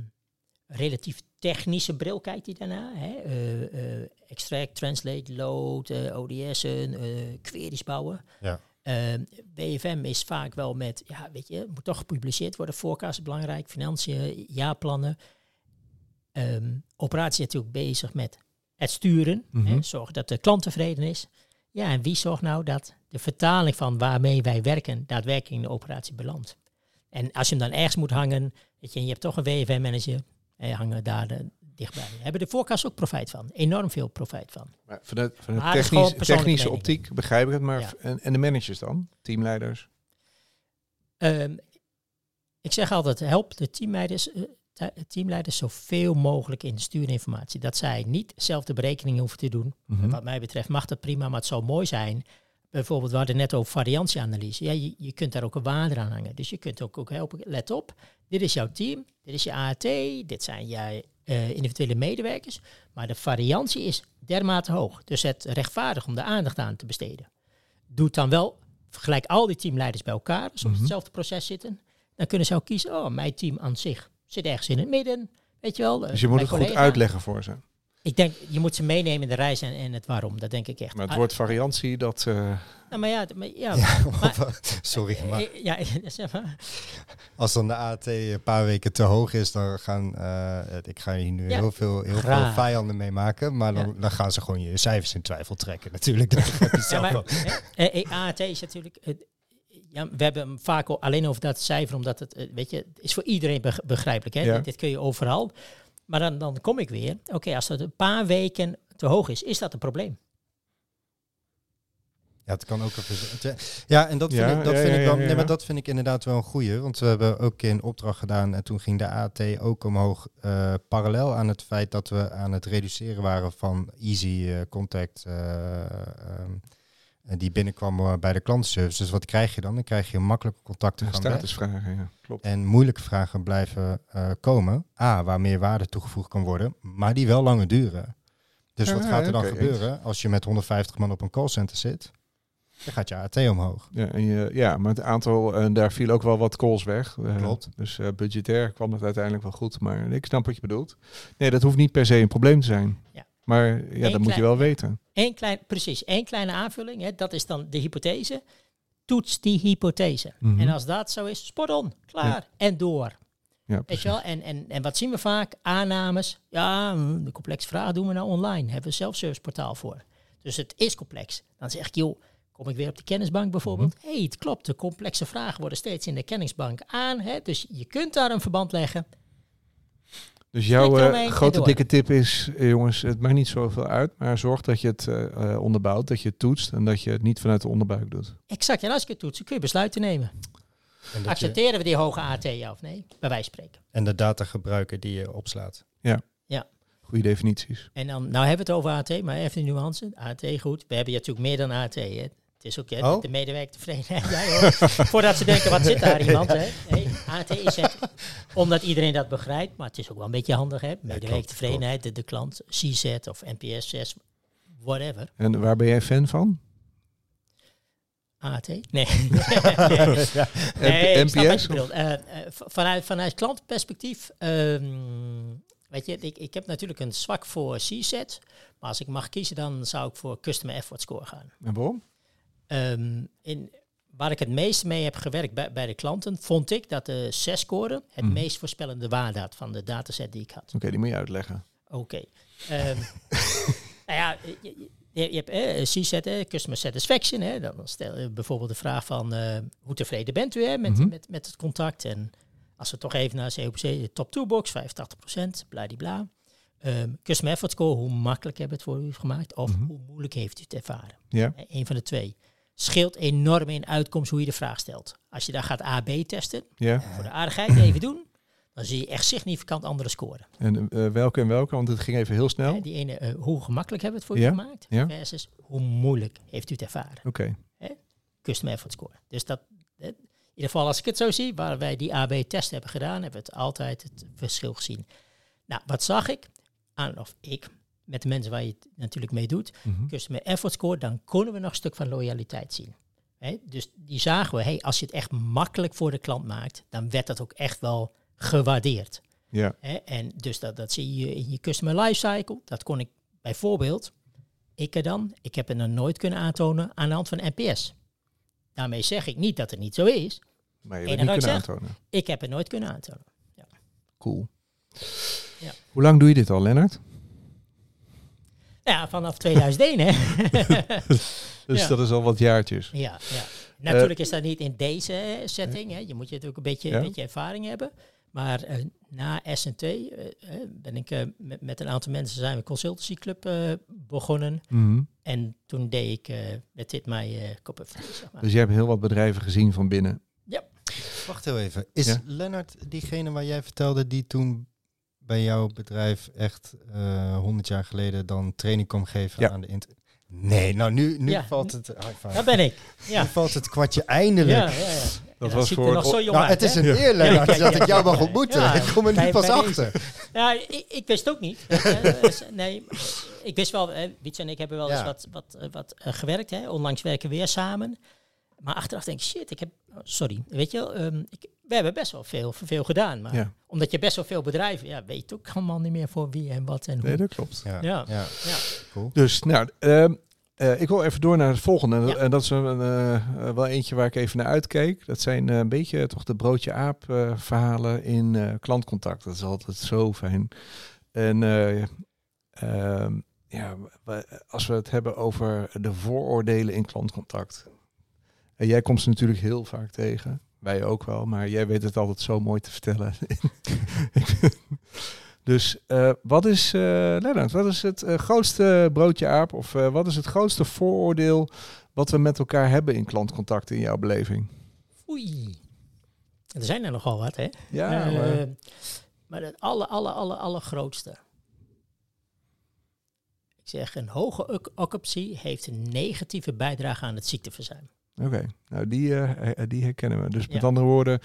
relatief technische bril kijkt hij daarna. Hè? Eh, eh, extract, translate, load, eh, ODS'en, queries bouwen. Ja. Ehm, WFM is vaak wel met, ja, weet je, moet toch gepubliceerd worden. Forecast is belangrijk, financiën, jaarplannen. Ehm, operatie is natuurlijk bezig met het sturen. Mhm. hè, zorgen dat de klant tevreden is. Ja, en wie zorgt nou dat de vertaling van waarmee wij werken daadwerkelijk in de operatie belandt? En als je hem dan ergens moet hangen, weet je, en je hebt toch een WFM-manager, hangen daar de, dichtbij. Hebben de forecast ook profijt van? Enorm veel profijt van. Maar vanuit, vanuit Maar technisch, technische optiek begrijp ik het. Maar Ja. en, en de managers dan? Teamleiders? Ehm, ik zeg altijd, help de teamleiders, eh, te- teamleiders zoveel mogelijk in stuurinformatie. Dat zij niet zelf de berekeningen hoeven te doen. Mhm. Wat mij betreft mag dat prima, maar het zou mooi zijn. Bijvoorbeeld, we hadden net over variantieanalyse. Ja, je, je kunt daar ook een waarde aan hangen. Dus je kunt ook, ook helpen, let op, dit is jouw team, dit is je AAT, dit zijn jij eh, individuele medewerkers. Maar de variantie is dermate hoog. Dus het rechtvaardig om de aandacht aan te besteden. Doe het dan wel, vergelijk al die teamleiders bij elkaar, als ze op Mhm. hetzelfde proces zitten. Dan kunnen ze ook kiezen, oh, mijn team aan zich zit ergens in het midden. Weet je wel. eh, Dus je moet het goed uitleggen voor ze. Ik denk, je moet ze meenemen in de reis en, en het waarom. Dat denk ik echt. Maar het Ah, woord variantie, dat... eh, nou, maar ja, maar, ja, [laughs] Ja, maar- sorry, maar eh, ja, [laughs] zeg maar. als dan de AT een paar weken te hoog is, dan gaan, eh, ik ga hier nu Ja, heel, veel, heel veel vijanden mee maken, maar dan, dan gaan ze gewoon je cijfers in twijfel trekken natuurlijk. [laughs] Dat Ja, maar, eh, eh, AAT is natuurlijk. eh, ja, we hebben hem vaak al alleen over dat cijfer, omdat het, eh, weet je, is voor iedereen beg- begrijpelijk. Hè? Ja. Dit, dit kun je overal. Maar dan, dan kom ik weer. Oké, als het een paar weken te hoog is, is dat een probleem. Ja, het kan ook een Ja, en dat vind, Ja, ik, dat ja, vind ja, ik wel. ja, Nee, maar dat vind ik inderdaad wel een goeie. Want we hebben ook een opdracht gedaan en toen ging de AT ook omhoog. eh, parallel aan het feit dat we aan het reduceren waren van easy eh, contact. eh, ehm, die binnenkwam eh, bij de klantenservice. Dus wat krijg je dan? Dan krijg je makkelijke contacten gaan statusvragen, ja. Klopt. En moeilijke vragen blijven eh, komen. A, waar meer waarde toegevoegd kan worden, maar die wel langer duren. Dus Ja, wat gaat er dan gebeuren als je met 150 man op een callcenter zit? Dan gaat je AT omhoog. Ja, en je, ja, maar het aantal, en daar viel ook wel wat calls weg. Eh, Klopt. Dus eh, budgetair kwam het uiteindelijk wel goed. Maar ik snap wat je bedoelt. Nee, dat hoeft niet per se een probleem te zijn. Ja. Maar ja, dat moet je klein- wel weten. Eén klein, precies, één kleine aanvulling. Hè, dat is dan de hypothese. toets die hypothese. Mhm. En als dat zo is, spot on, klaar en door. Ja, Weet je wel? En, en, en wat zien we vaak? Aannames. Ja, hm, de complexe vraag doen we nou online. Hebben we een portaal voor. Dus het is complex. Dan zeg ik, joh, kom ik weer op de kennisbank bijvoorbeeld. Mhm. Hé, hey, het klopt. De complexe vragen worden steeds in de kennisbank aan. Hè? Dus je kunt daar een verband leggen. Dus jouw eh, grote door. dikke tip is, eh, jongens, het maakt niet zoveel uit, maar zorg dat je het eh, eh, onderbouwt, dat je het toetst en dat je het niet vanuit de onderbuik doet. Exact. En als ik het toetsen, kun je besluiten nemen. En, dat je, Accepteren we die hoge AT, ja of nee? Bij wijze van spreken. en de data gebruiken die je opslaat. Goede definities. En dan, nou hebben we het over AT, maar even de nuance. AT, goed. We hebben natuurlijk meer dan AT. Hè. Het is ook hè, Oh. de medewerker tevredenheid. [laughs] Jij hoor. Voordat ze denken, wat zit daar iemand? Hè? Nee, AT is het, omdat iedereen dat begrijpt. Maar het is ook wel een beetje handig. Hè? Medewerker tevredenheid, de, de klant, CZ of NPS 6, whatever. En waar ben jij fan van? AT? Nee. [laughs] NPS? bedoelt. Eh, eh, vanuit, vanuit klantenperspectief, ehm, weet je, ik, ik heb natuurlijk een zwak voor CZ. Maar als ik mag kiezen, dan zou ik voor Customer Effort Score gaan. En waarom? Ehm, in, waar ik het meest mee heb gewerkt bij, bij de klanten, vond ik dat de 6-score het Mhm. meest voorspellende waarde had van de dataset die ik had. Oké, die moet je uitleggen. Oké. Ehm, [laughs] nou ja, je, je- je hebt eh, CSAT, hè, Customer Satisfaction. Hè, dan stel je bijvoorbeeld de vraag van eh, hoe tevreden bent u hè, met, Mhm. met, met het contact. En als we toch even naar COPC, de top toolbox, 85%, bladibla. Ehm Customer Effort Score, hoe makkelijk hebben we het voor u gemaakt? Of Mhm. hoe moeilijk heeft u het ervaren? Ja. Eh, Een van de twee. Scheelt enorm in uitkomst hoe je de vraag stelt. Als je daar gaat AB testen, Ja. voor de aardigheid even doen, dan zie je echt significant andere scoren. En eh, welke en welke? Want het ging even heel snel. Eh, Die ene, eh, hoe gemakkelijk hebben we het voor Ja, u gemaakt? ja. Versus hoe moeilijk heeft u het ervaren? Oké. Custom effort score. Dus dat, in ieder geval als ik het zo zie, waar wij die AB-test hebben gedaan, hebben we het altijd het verschil gezien. Nou, wat zag ik? Aan of ik, met de mensen waar je het natuurlijk mee doet, customer effort score, dan konden we nog een stuk van loyaliteit zien. Dus die zagen we, hey, als je het echt makkelijk voor de klant maakt, dan werd dat ook echt wel gewaardeerd. Ja. En dus dat, dat zie je in je customer lifecycle. Dat kon ik bijvoorbeeld, ik er dan, ik heb het nog nooit kunnen aantonen aan de hand van NPS. Daarmee zeg ik niet dat het niet zo is. Maar je hebt niet wat ik kunnen zeg. aantonen. Ik heb het nooit kunnen aantonen. Cool. Ja. Hoe lang doe je dit al, Lennart? Ja, vanaf 2001 hè. [laughs] Dus Ja. dat is al wat jaartjes. ja, ja. Natuurlijk is dat niet in deze eh, setting. Hè. Je moet je natuurlijk een beetje, Ja. een beetje ervaring hebben. Maar eh, na S&T eh, eh, ben ik eh, met, met een aantal mensen zijn we consultancyclub eh, begonnen. Mhm. En toen deed ik eh, met dit mijn eh kop of zeg maar. Dus jij hebt heel wat bedrijven gezien van binnen. Wacht heel even. Is Ja. Lennart diegene waar jij vertelde die toen bij jouw bedrijf echt eh 100 jaar geleden dan training kwam geven Ja. aan de inter... Nee, nou nu, nu Ja. valt het... five. Dat ben ik. Ja. Nu valt het kwartje eindelijk. Ja, ja, ja. Dat Ja, was voor nog het- zo jong Nou, uit, het is een eer, Lennart, dat ja, ik jou mag ontmoeten. ja. ik kom er nu Bij- pas bij achter. Ja, ik, ik wist het ook niet. [laughs] Dus, nee, ik wist wel, Wietse en ik hebben wel Ja. eens wat, wat, eh, wat eh, gewerkt. Hè. Onlangs werken we weer samen. Maar achteraf denk ik, shit, ik heb, oh, sorry, weet je wel, ehm, ik, we hebben best wel veel, veel gedaan. Maar Ja. omdat je best wel veel bedrijven, ja, weet je ook allemaal niet meer voor wie en wat en hoe. Nee, dat klopt. Ja, Ja. ja. Ja. cool. Dus, nou, ehm, eh, ik wil even door naar het volgende. En dat- Ja. En dat is een, eh, wel eentje waar ik even naar uitkeek. Dat zijn eh, een beetje toch de broodje aap eh, verhalen in eh, klantcontact. Dat is altijd zo fijn. En eh, ehm, ja, als we het hebben over de vooroordelen in klantcontact. En jij komt ze natuurlijk heel vaak tegen. Wij ook wel, maar jij weet het altijd zo mooi te vertellen. [laughs] dus eh, wat is, Lennart, wat is het eh, grootste broodje aap? Of wat is het grootste vooroordeel wat we met elkaar hebben in klantcontact in jouw beleving? Oei. Er zijn er nogal wat, hè? Ja, maar, maar het alle, alle, alle, allergrootste. Ik zeg, een hoge oc- occupancy heeft een negatieve bijdrage aan het ziekteverzuim. Oké. Nou, die, eh, eh, die herkennen we. Dus met Ja. andere woorden,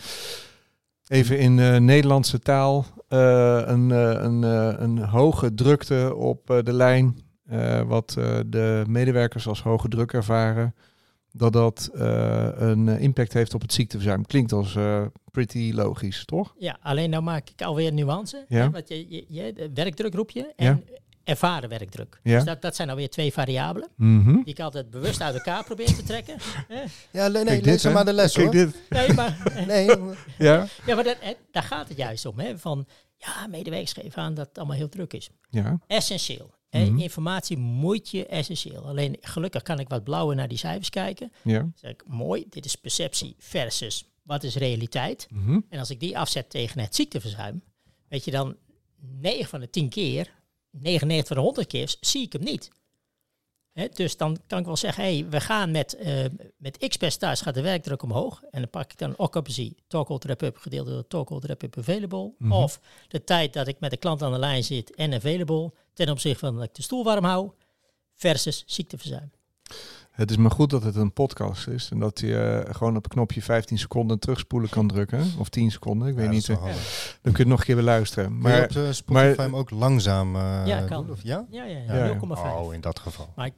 even in eh, Nederlandse taal, een, een, een hoge drukte op de lijn, wat de medewerkers als hoge druk ervaren, dat dat een impact heeft op het ziekteverzuim. Klinkt als pretty logisch, toch? Ja, alleen nou maak ik alweer nuance. Ja. Hè, want je, je, werkdruk roep je. En ervaren werkdruk. Ja. Dus dat, dat zijn alweer twee variabelen. Mhm. Die ik altijd bewust uit elkaar probeer te trekken. Hè? Ja, nee, nee lees maar de les Kijk hoor. dit. Nee, maar, [laughs] Nee, [laughs] Ja. ja, maar dat, hè, daar gaat het juist om. Hè? Van, ja, medewerkers geven aan dat het allemaal heel druk is. Ja. Essentieel. Hè? Mhm. Informatie moet je essentieel. Alleen gelukkig kan ik wat blauwer naar die cijfers kijken. Ja. Dan zeg ik, mooi, dit is perceptie versus wat is realiteit. Mhm. En als ik die afzet tegen het ziekteverzuim, weet je dan, 9 van de 10 keer, 99 van de 100 keer, zie ik hem niet. Hè, dus dan kan ik wel zeggen, hey, we gaan met, eh, met x percentage gaat de werkdruk omhoog. En dan pak ik dan occupancy, toggle wrap-up, gedeeld door toggle wrap-up available. Mhm. Of de tijd dat ik met de klant aan de lijn zit en available, ten opzichte van dat ik de stoel warm hou, versus ziekteverzuim. Het is maar goed dat het een podcast is en dat je eh, gewoon op het knopje 15 seconden terugspoelen kan drukken. Of 10 seconden, ik weet Ja, niet. eh. Dan kun je het nog een keer beluisteren. Kun je Maar op eh, Spotify maar- hem ook langzaam eh, Ja, kan. Of, ja? Ja, ja, Ja, ja, ja. 0,5. Oh, in dat geval. Maar ik.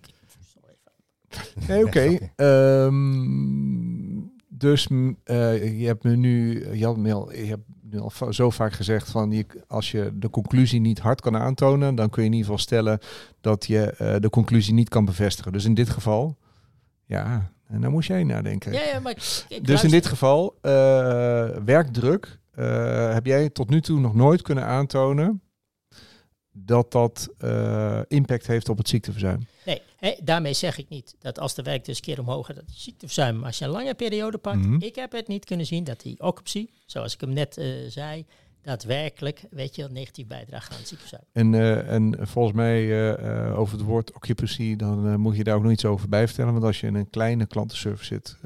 [laughs] Nee, oké. Ehm, dus je hebt me nu, je, had me al, je hebt nu al zo vaak gezegd van je, als je de conclusie niet hard kan aantonen, dan kun je in ieder geval stellen dat je eh, de conclusie niet kan bevestigen. Dus in dit geval, ja, en daar moest jij nadenken. Ja, ja, maar ik, ik dus in dit geval, eh, werkdruk, eh, heb jij tot nu toe nog nooit kunnen aantonen dat dat eh, impact heeft op het ziekteverzuim. Nee, hè, daarmee zeg ik niet dat als de werk dus een keer omhoog gaat, dat je ziekteverzuim, als je een lange periode pakt, Mhm. ik heb het niet kunnen zien dat die occupancy, zoals ik hem net zei, daadwerkelijk, weet je, negatief bijdraagt aan het ziekteverzuim. En, eh, en volgens mij eh, eh, over het woord occupancy, dan moet je daar ook nog iets over bij vertellen. Want als je in een kleine klantenservice zit,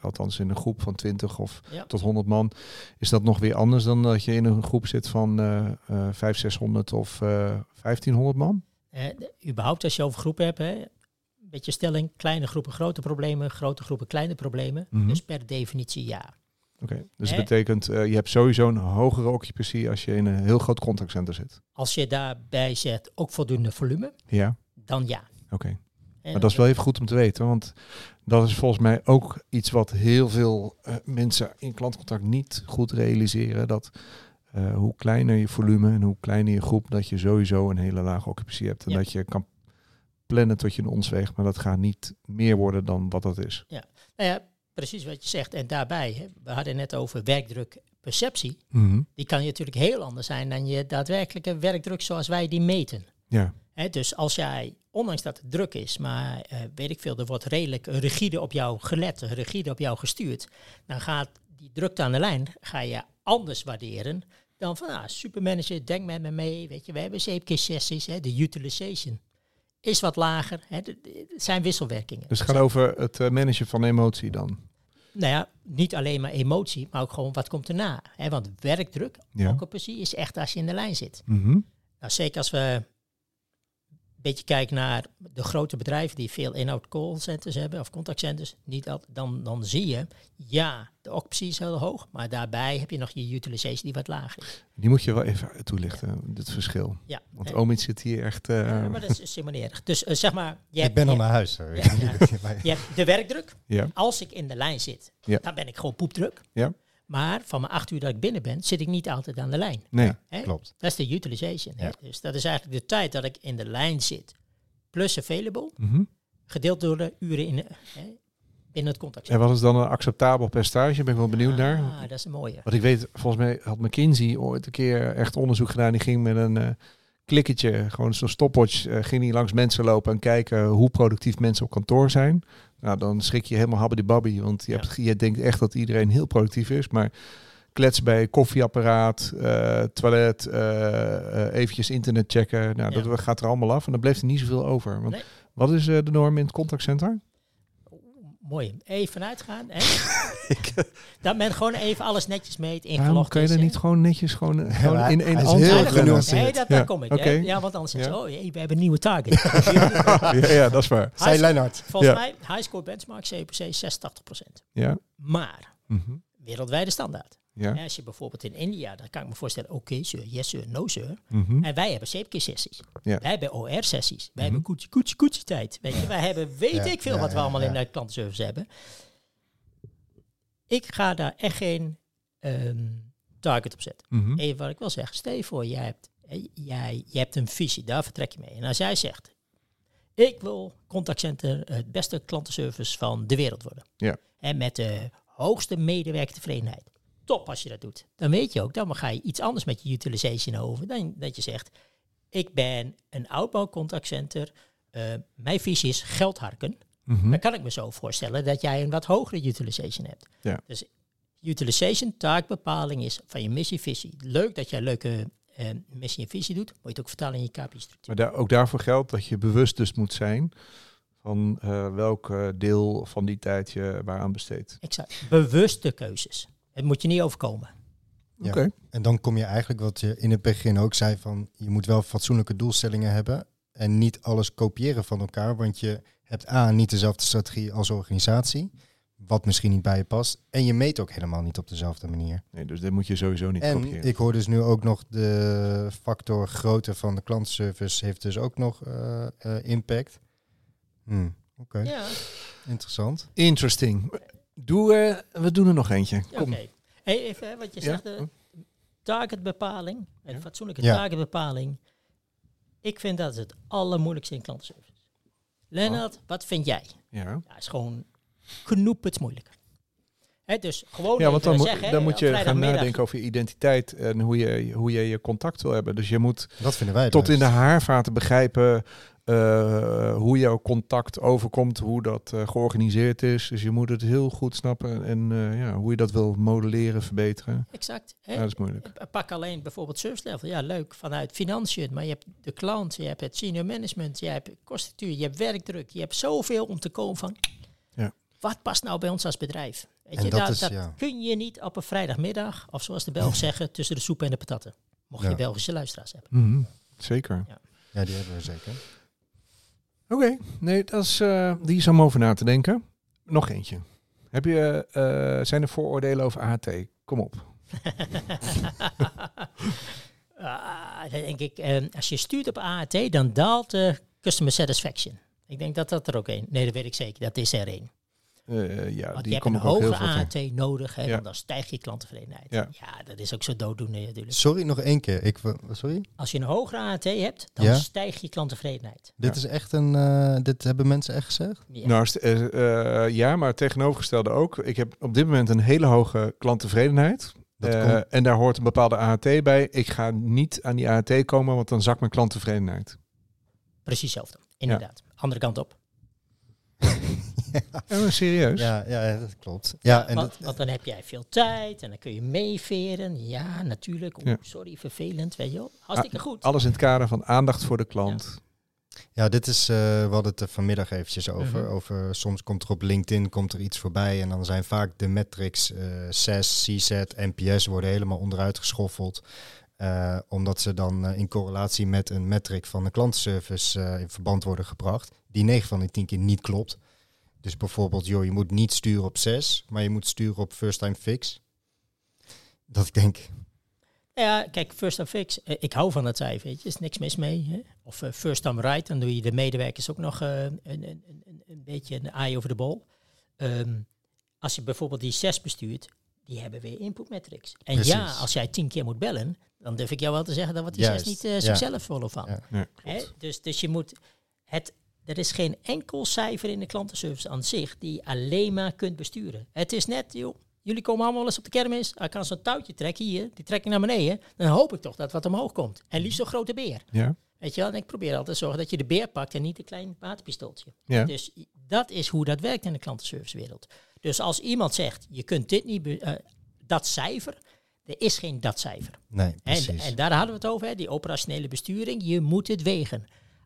althans in een groep van 20 of Ja. tot 100 man, is dat nog weer anders dan dat je in een groep zit van eh eh 500, 600 of eh 1500 man. Überhaupt als je over groepen hebt, hè, een beetje stelling, kleine groepen grote problemen, grote groepen kleine problemen. Mhm. Dus per definitie ja. Oké, dus dat betekent, eh, je hebt sowieso een hogere occupancy als je in een heel groot contactcenter zit. Als je daarbij zet ook voldoende volume, Ja, dan ja. oké. Maar dat is wel even goed om te weten, want dat is volgens mij ook iets wat heel veel eh, mensen in klantcontact niet goed realiseren. Dat eh, hoe kleiner je volume en hoe kleiner je groep, dat je sowieso een hele lage occupancy hebt. En Ja. dat je kan plannen tot je een ons weegt, maar dat gaat niet meer worden dan wat dat is. Nou ja, precies wat je zegt. En daarbij, hè, we hadden net over werkdruk perceptie. Mhm. Die kan je natuurlijk heel anders zijn dan je daadwerkelijke werkdruk zoals wij die meten. Ja, Hè, dus als jij, ondanks dat het druk is, maar eh, weet ik veel, er wordt redelijk rigide op jou gelet, rigide op jou gestuurd, dan gaat die drukte aan de lijn, ga je anders waarderen dan van, ah, supermanager, denk met me mee, weet je, we hebben zeepkist-sessies, hè, de utilization is wat lager, hè, het zijn wisselwerkingen. dus het gaat over het eh, managen van emotie dan. Nou ja, niet alleen maar emotie, maar ook gewoon wat komt erna. Hè? Want werkdruk, Ja. is echt als je in de lijn zit. Mhm. Nou, zeker als we beetje kijken naar de grote bedrijven die veel in-out callcenters hebben of contactcenters, niet dat, dan, dan zie je, ja, de occupancy is heel hoog, maar daarbij heb je nog je utilization die wat lager is. Die moet je wel even toelichten, dit verschil. Ja, Want? Omid zit hier echt... eh, Ja, maar dat is helemaal niet erg. Dus eh, zeg maar, je Ik hebt, ben al je, naar huis. Ja, niet waar je- je hebt de werkdruk. ja. Als ik in de lijn zit, Ja. dan ben ik gewoon poepdruk. Ja. Maar van mijn acht uur dat ik binnen ben, zit ik niet altijd aan de lijn. Nee. Hè? Klopt. Dat is de utilization. hè. Ja. Dus dat is eigenlijk de tijd dat ik in de lijn zit, plus available, Mhm. gedeeld door de uren in, hè, binnen het contact. En wat is dan een acceptabel percentage? Ben ik wel benieuwd naar. Ah, dat is een mooie. Wat ik weet, volgens mij had McKinsey ooit een keer echt onderzoek gedaan. Die ging met een eh klikketje, gewoon zo'n stopwatch, eh, ging die langs mensen lopen en kijken hoe productief mensen op kantoor zijn. Nou, dan schrik je helemaal habbidi want je, Ja. hebt, je denkt echt dat iedereen heel productief is. Maar klets bij koffieapparaat, eh, toilet, eh, eventjes internet checken. Nou, Ja. dat gaat er allemaal af en dan blijft er niet zoveel over. Want Nee. Wat is de norm in het contactcenter? Mooi. Even vanuitgaan. Hè? [laughs] dat men gewoon even alles netjes meet, ingelogd Waarom kan je is, er niet gewoon netjes gewoon, eh, gewoon in één is antwoord heel genuanceerd. Nee, dat, Ja, daar kom ik. Ja, want anders zeggen Ja. ze, oh, jee, we hebben een nieuwe target. [laughs] ja, ja, dat is waar. Zei Lennart. Volgens Ja. mij, high score benchmark CPC 86%. Ja. Maar, Mhm. wereldwijde standaard. Ja. Als je bijvoorbeeld in India, dan kan ik me voorstellen, oké sir, yes sir, no sir. Mhm. En wij hebben zeepkist-sessies. Ja. Wij hebben OR-sessies. Wij Mhm. hebben koetsie, koetsie, koetsie tijd. Weet je, wij [laughs] hebben, weet Ja, ik veel ja, wat we allemaal ja. in de klantenservice hebben. Ik ga daar echt geen ehm, target op zetten. Mhm. Even wat ik wil zeggen. Stel je voor, jij hebt jij, je hebt een visie, daar vertrek je mee. En als jij zegt, ik wil contactcenter het beste klantenservice van de wereld worden. Ja. En met de hoogste medewerkertevredenheid. Top als je dat doet. Dan weet je ook, dan ga je iets anders met je utilization over. Dan dat je zegt, ik ben een outbound contactcenter. Uh, mijn visie is geld harken. Mhm. Dan kan ik me zo voorstellen dat jij een wat hogere utilization hebt. Ja. Dus utilization, taakbepaling is van je missie-visie. Leuk dat jij leuke eh, missie en visie doet, moet je het ook vertalen in je KPI-structuur. Maar daar, ook daarvoor geldt dat je bewust dus moet zijn van eh, welk eh, deel van die tijd je waaraan besteedt. Exact. Bewuste keuzes. Het moet je niet overkomen. Ja. Oké. En dan kom je eigenlijk wat je in het begin ook zei van je moet wel fatsoenlijke doelstellingen hebben en niet alles kopiëren van elkaar, want je hebt A niet dezelfde strategie als organisatie, wat misschien niet bij je past, en je meet ook helemaal niet op dezelfde manier. Nee, dus dit moet je sowieso niet En kopiëren. ik hoor dus nu ook nog de factor grootte van de klantenservice heeft dus ook nog eh, eh, impact. Hmm, Oké, Ja, interessant. Interesting. Doe, eh, we doen er nog eentje. oké. Kom. Hey, even hè, wat je Ja? zegt, de targetbepaling, een Ja. fatsoenlijke Ja. targetbepaling. Ik vind dat het allermoeilijkste in klantenservice. Lennart, wat vind jij? Ja. Ja, is gewoon knoepend moeilijk. Hè, dus gewoon Ja, want dan, moet, zeggen, dan moet je gaan nadenken over je identiteit en hoe je, hoe je je contact wil hebben. Dus je moet Dat vinden wij tot in de leukst. haarvaten begrijpen eh, hoe jouw contact overkomt, hoe dat eh, georganiseerd is. Dus je moet het heel goed snappen en eh, ja, hoe je dat wil modelleren, verbeteren. Exact. Hè? Ja, dat is moeilijk. Pak alleen bijvoorbeeld service level. Ja, leuk vanuit financiën. Maar je hebt de klant, je hebt het senior management, je hebt kostenstructuur, je hebt werkdruk. Je hebt zoveel om te komen van... Ja. Wat past nou bij ons als bedrijf? Weet En je, dat is, dat ja. kun je niet op een vrijdagmiddag, of zoals de Belgen [laughs] zeggen, tussen de soep en de patatten. Mocht je. Belgische luisteraars hebben. Mhm, Zeker. Ja, die hebben we zeker. Oké, nee, dat is, eh, die is om over na te denken. Nog eentje. Heb je, eh, zijn er vooroordelen over AT? Kom op. [laughs] Ah, denk ik, eh, als je stuurt op AAT, dan daalt de customer satisfaction. Ik denk dat dat er ook één. Nee, dat weet ik zeker. Dat is er één. Eh, ja, Want die je hebt een ik ook heel hoge. AAT nodig, hè, Ja. dan stijgt je klanttevredenheid. Ja. Ja. dat is ook zo dooddoende natuurlijk. Sorry, nog één keer. Ik, wil- sorry? Als je een hogere AAT hebt, dan Ja. stijgt je klanttevredenheid. Dit is echt een... eh, dit hebben mensen echt gezegd? Ja. Nou, eh, eh, ja, maar tegenovergestelde ook. Ik heb op dit moment een hele hoge klanttevredenheid. Dat Eh, komt- En daar hoort een bepaalde AAT bij. Ik ga niet aan die AAT komen, want dan zakt mijn klanttevredenheid. Precies hetzelfde, inderdaad. Andere kant op. [laughs] [laughs] Ja, maar serieus? Ja, ja, dat klopt. Ja, en want, dat, want dan heb jij veel tijd en dan kun je meeveren. Ja, natuurlijk. Ja. Sorry, vervelend, weet je wel. Hartstikke Ah, goed. Alles in het kader van aandacht voor de klant. ja, dit is... eh, we hadden het er vanmiddag eventjes over. Mhm. over. Soms komt er op LinkedIn komt er iets voorbij en dan zijn vaak de metrics eh CES, CSAT, NPS worden helemaal onderuit geschoffeld. eh, omdat ze dan in correlatie met een metric van de klantenservice eh, in verband worden gebracht. Die 9 van de 10 keer niet klopt. Dus bijvoorbeeld, joh, je moet niet sturen op 6, maar je moet sturen op first time fix. Dat ik denk, Ja, kijk, first time fix. eh, ik hou van dat cijfer, weet je. Er is niks mis mee. Hè? Of eh, first time right. Dan doe je de medewerkers ook nog eh, een, een, een, een- beetje een eye over de bol. Ehm, als je bijvoorbeeld die 6 bestuurt, die hebben weer input metrics. En ja, als jij tien keer moet bellen, dan durf ik jou wel te zeggen dat wat die Juist, 6 niet ja. zichzelf van. Ja. Ja, Hè? Dus, dus je moet het. Er is geen enkel cijfer in de klantenservice aan zich die je alleen maar kunt besturen. Het is net, joh, jullie komen allemaal eens op de kermis. Ik kan zo'n touwtje trekken hier, die trek ik naar beneden. Dan hoop ik toch dat wat omhoog komt. En liefst een grote beer. Ja, Weet je wel? En ik probeer altijd te zorgen dat je de beer pakt en niet een klein waterpistooltje. ja. Dus dat is hoe dat werkt in de klantenservicewereld. Dus als iemand zegt, je kunt dit niet, eh, dat cijfer, er is geen dat cijfer. nee, En, precies. en daar hadden we het over, hè, die operationele besturing. Je moet het wegen.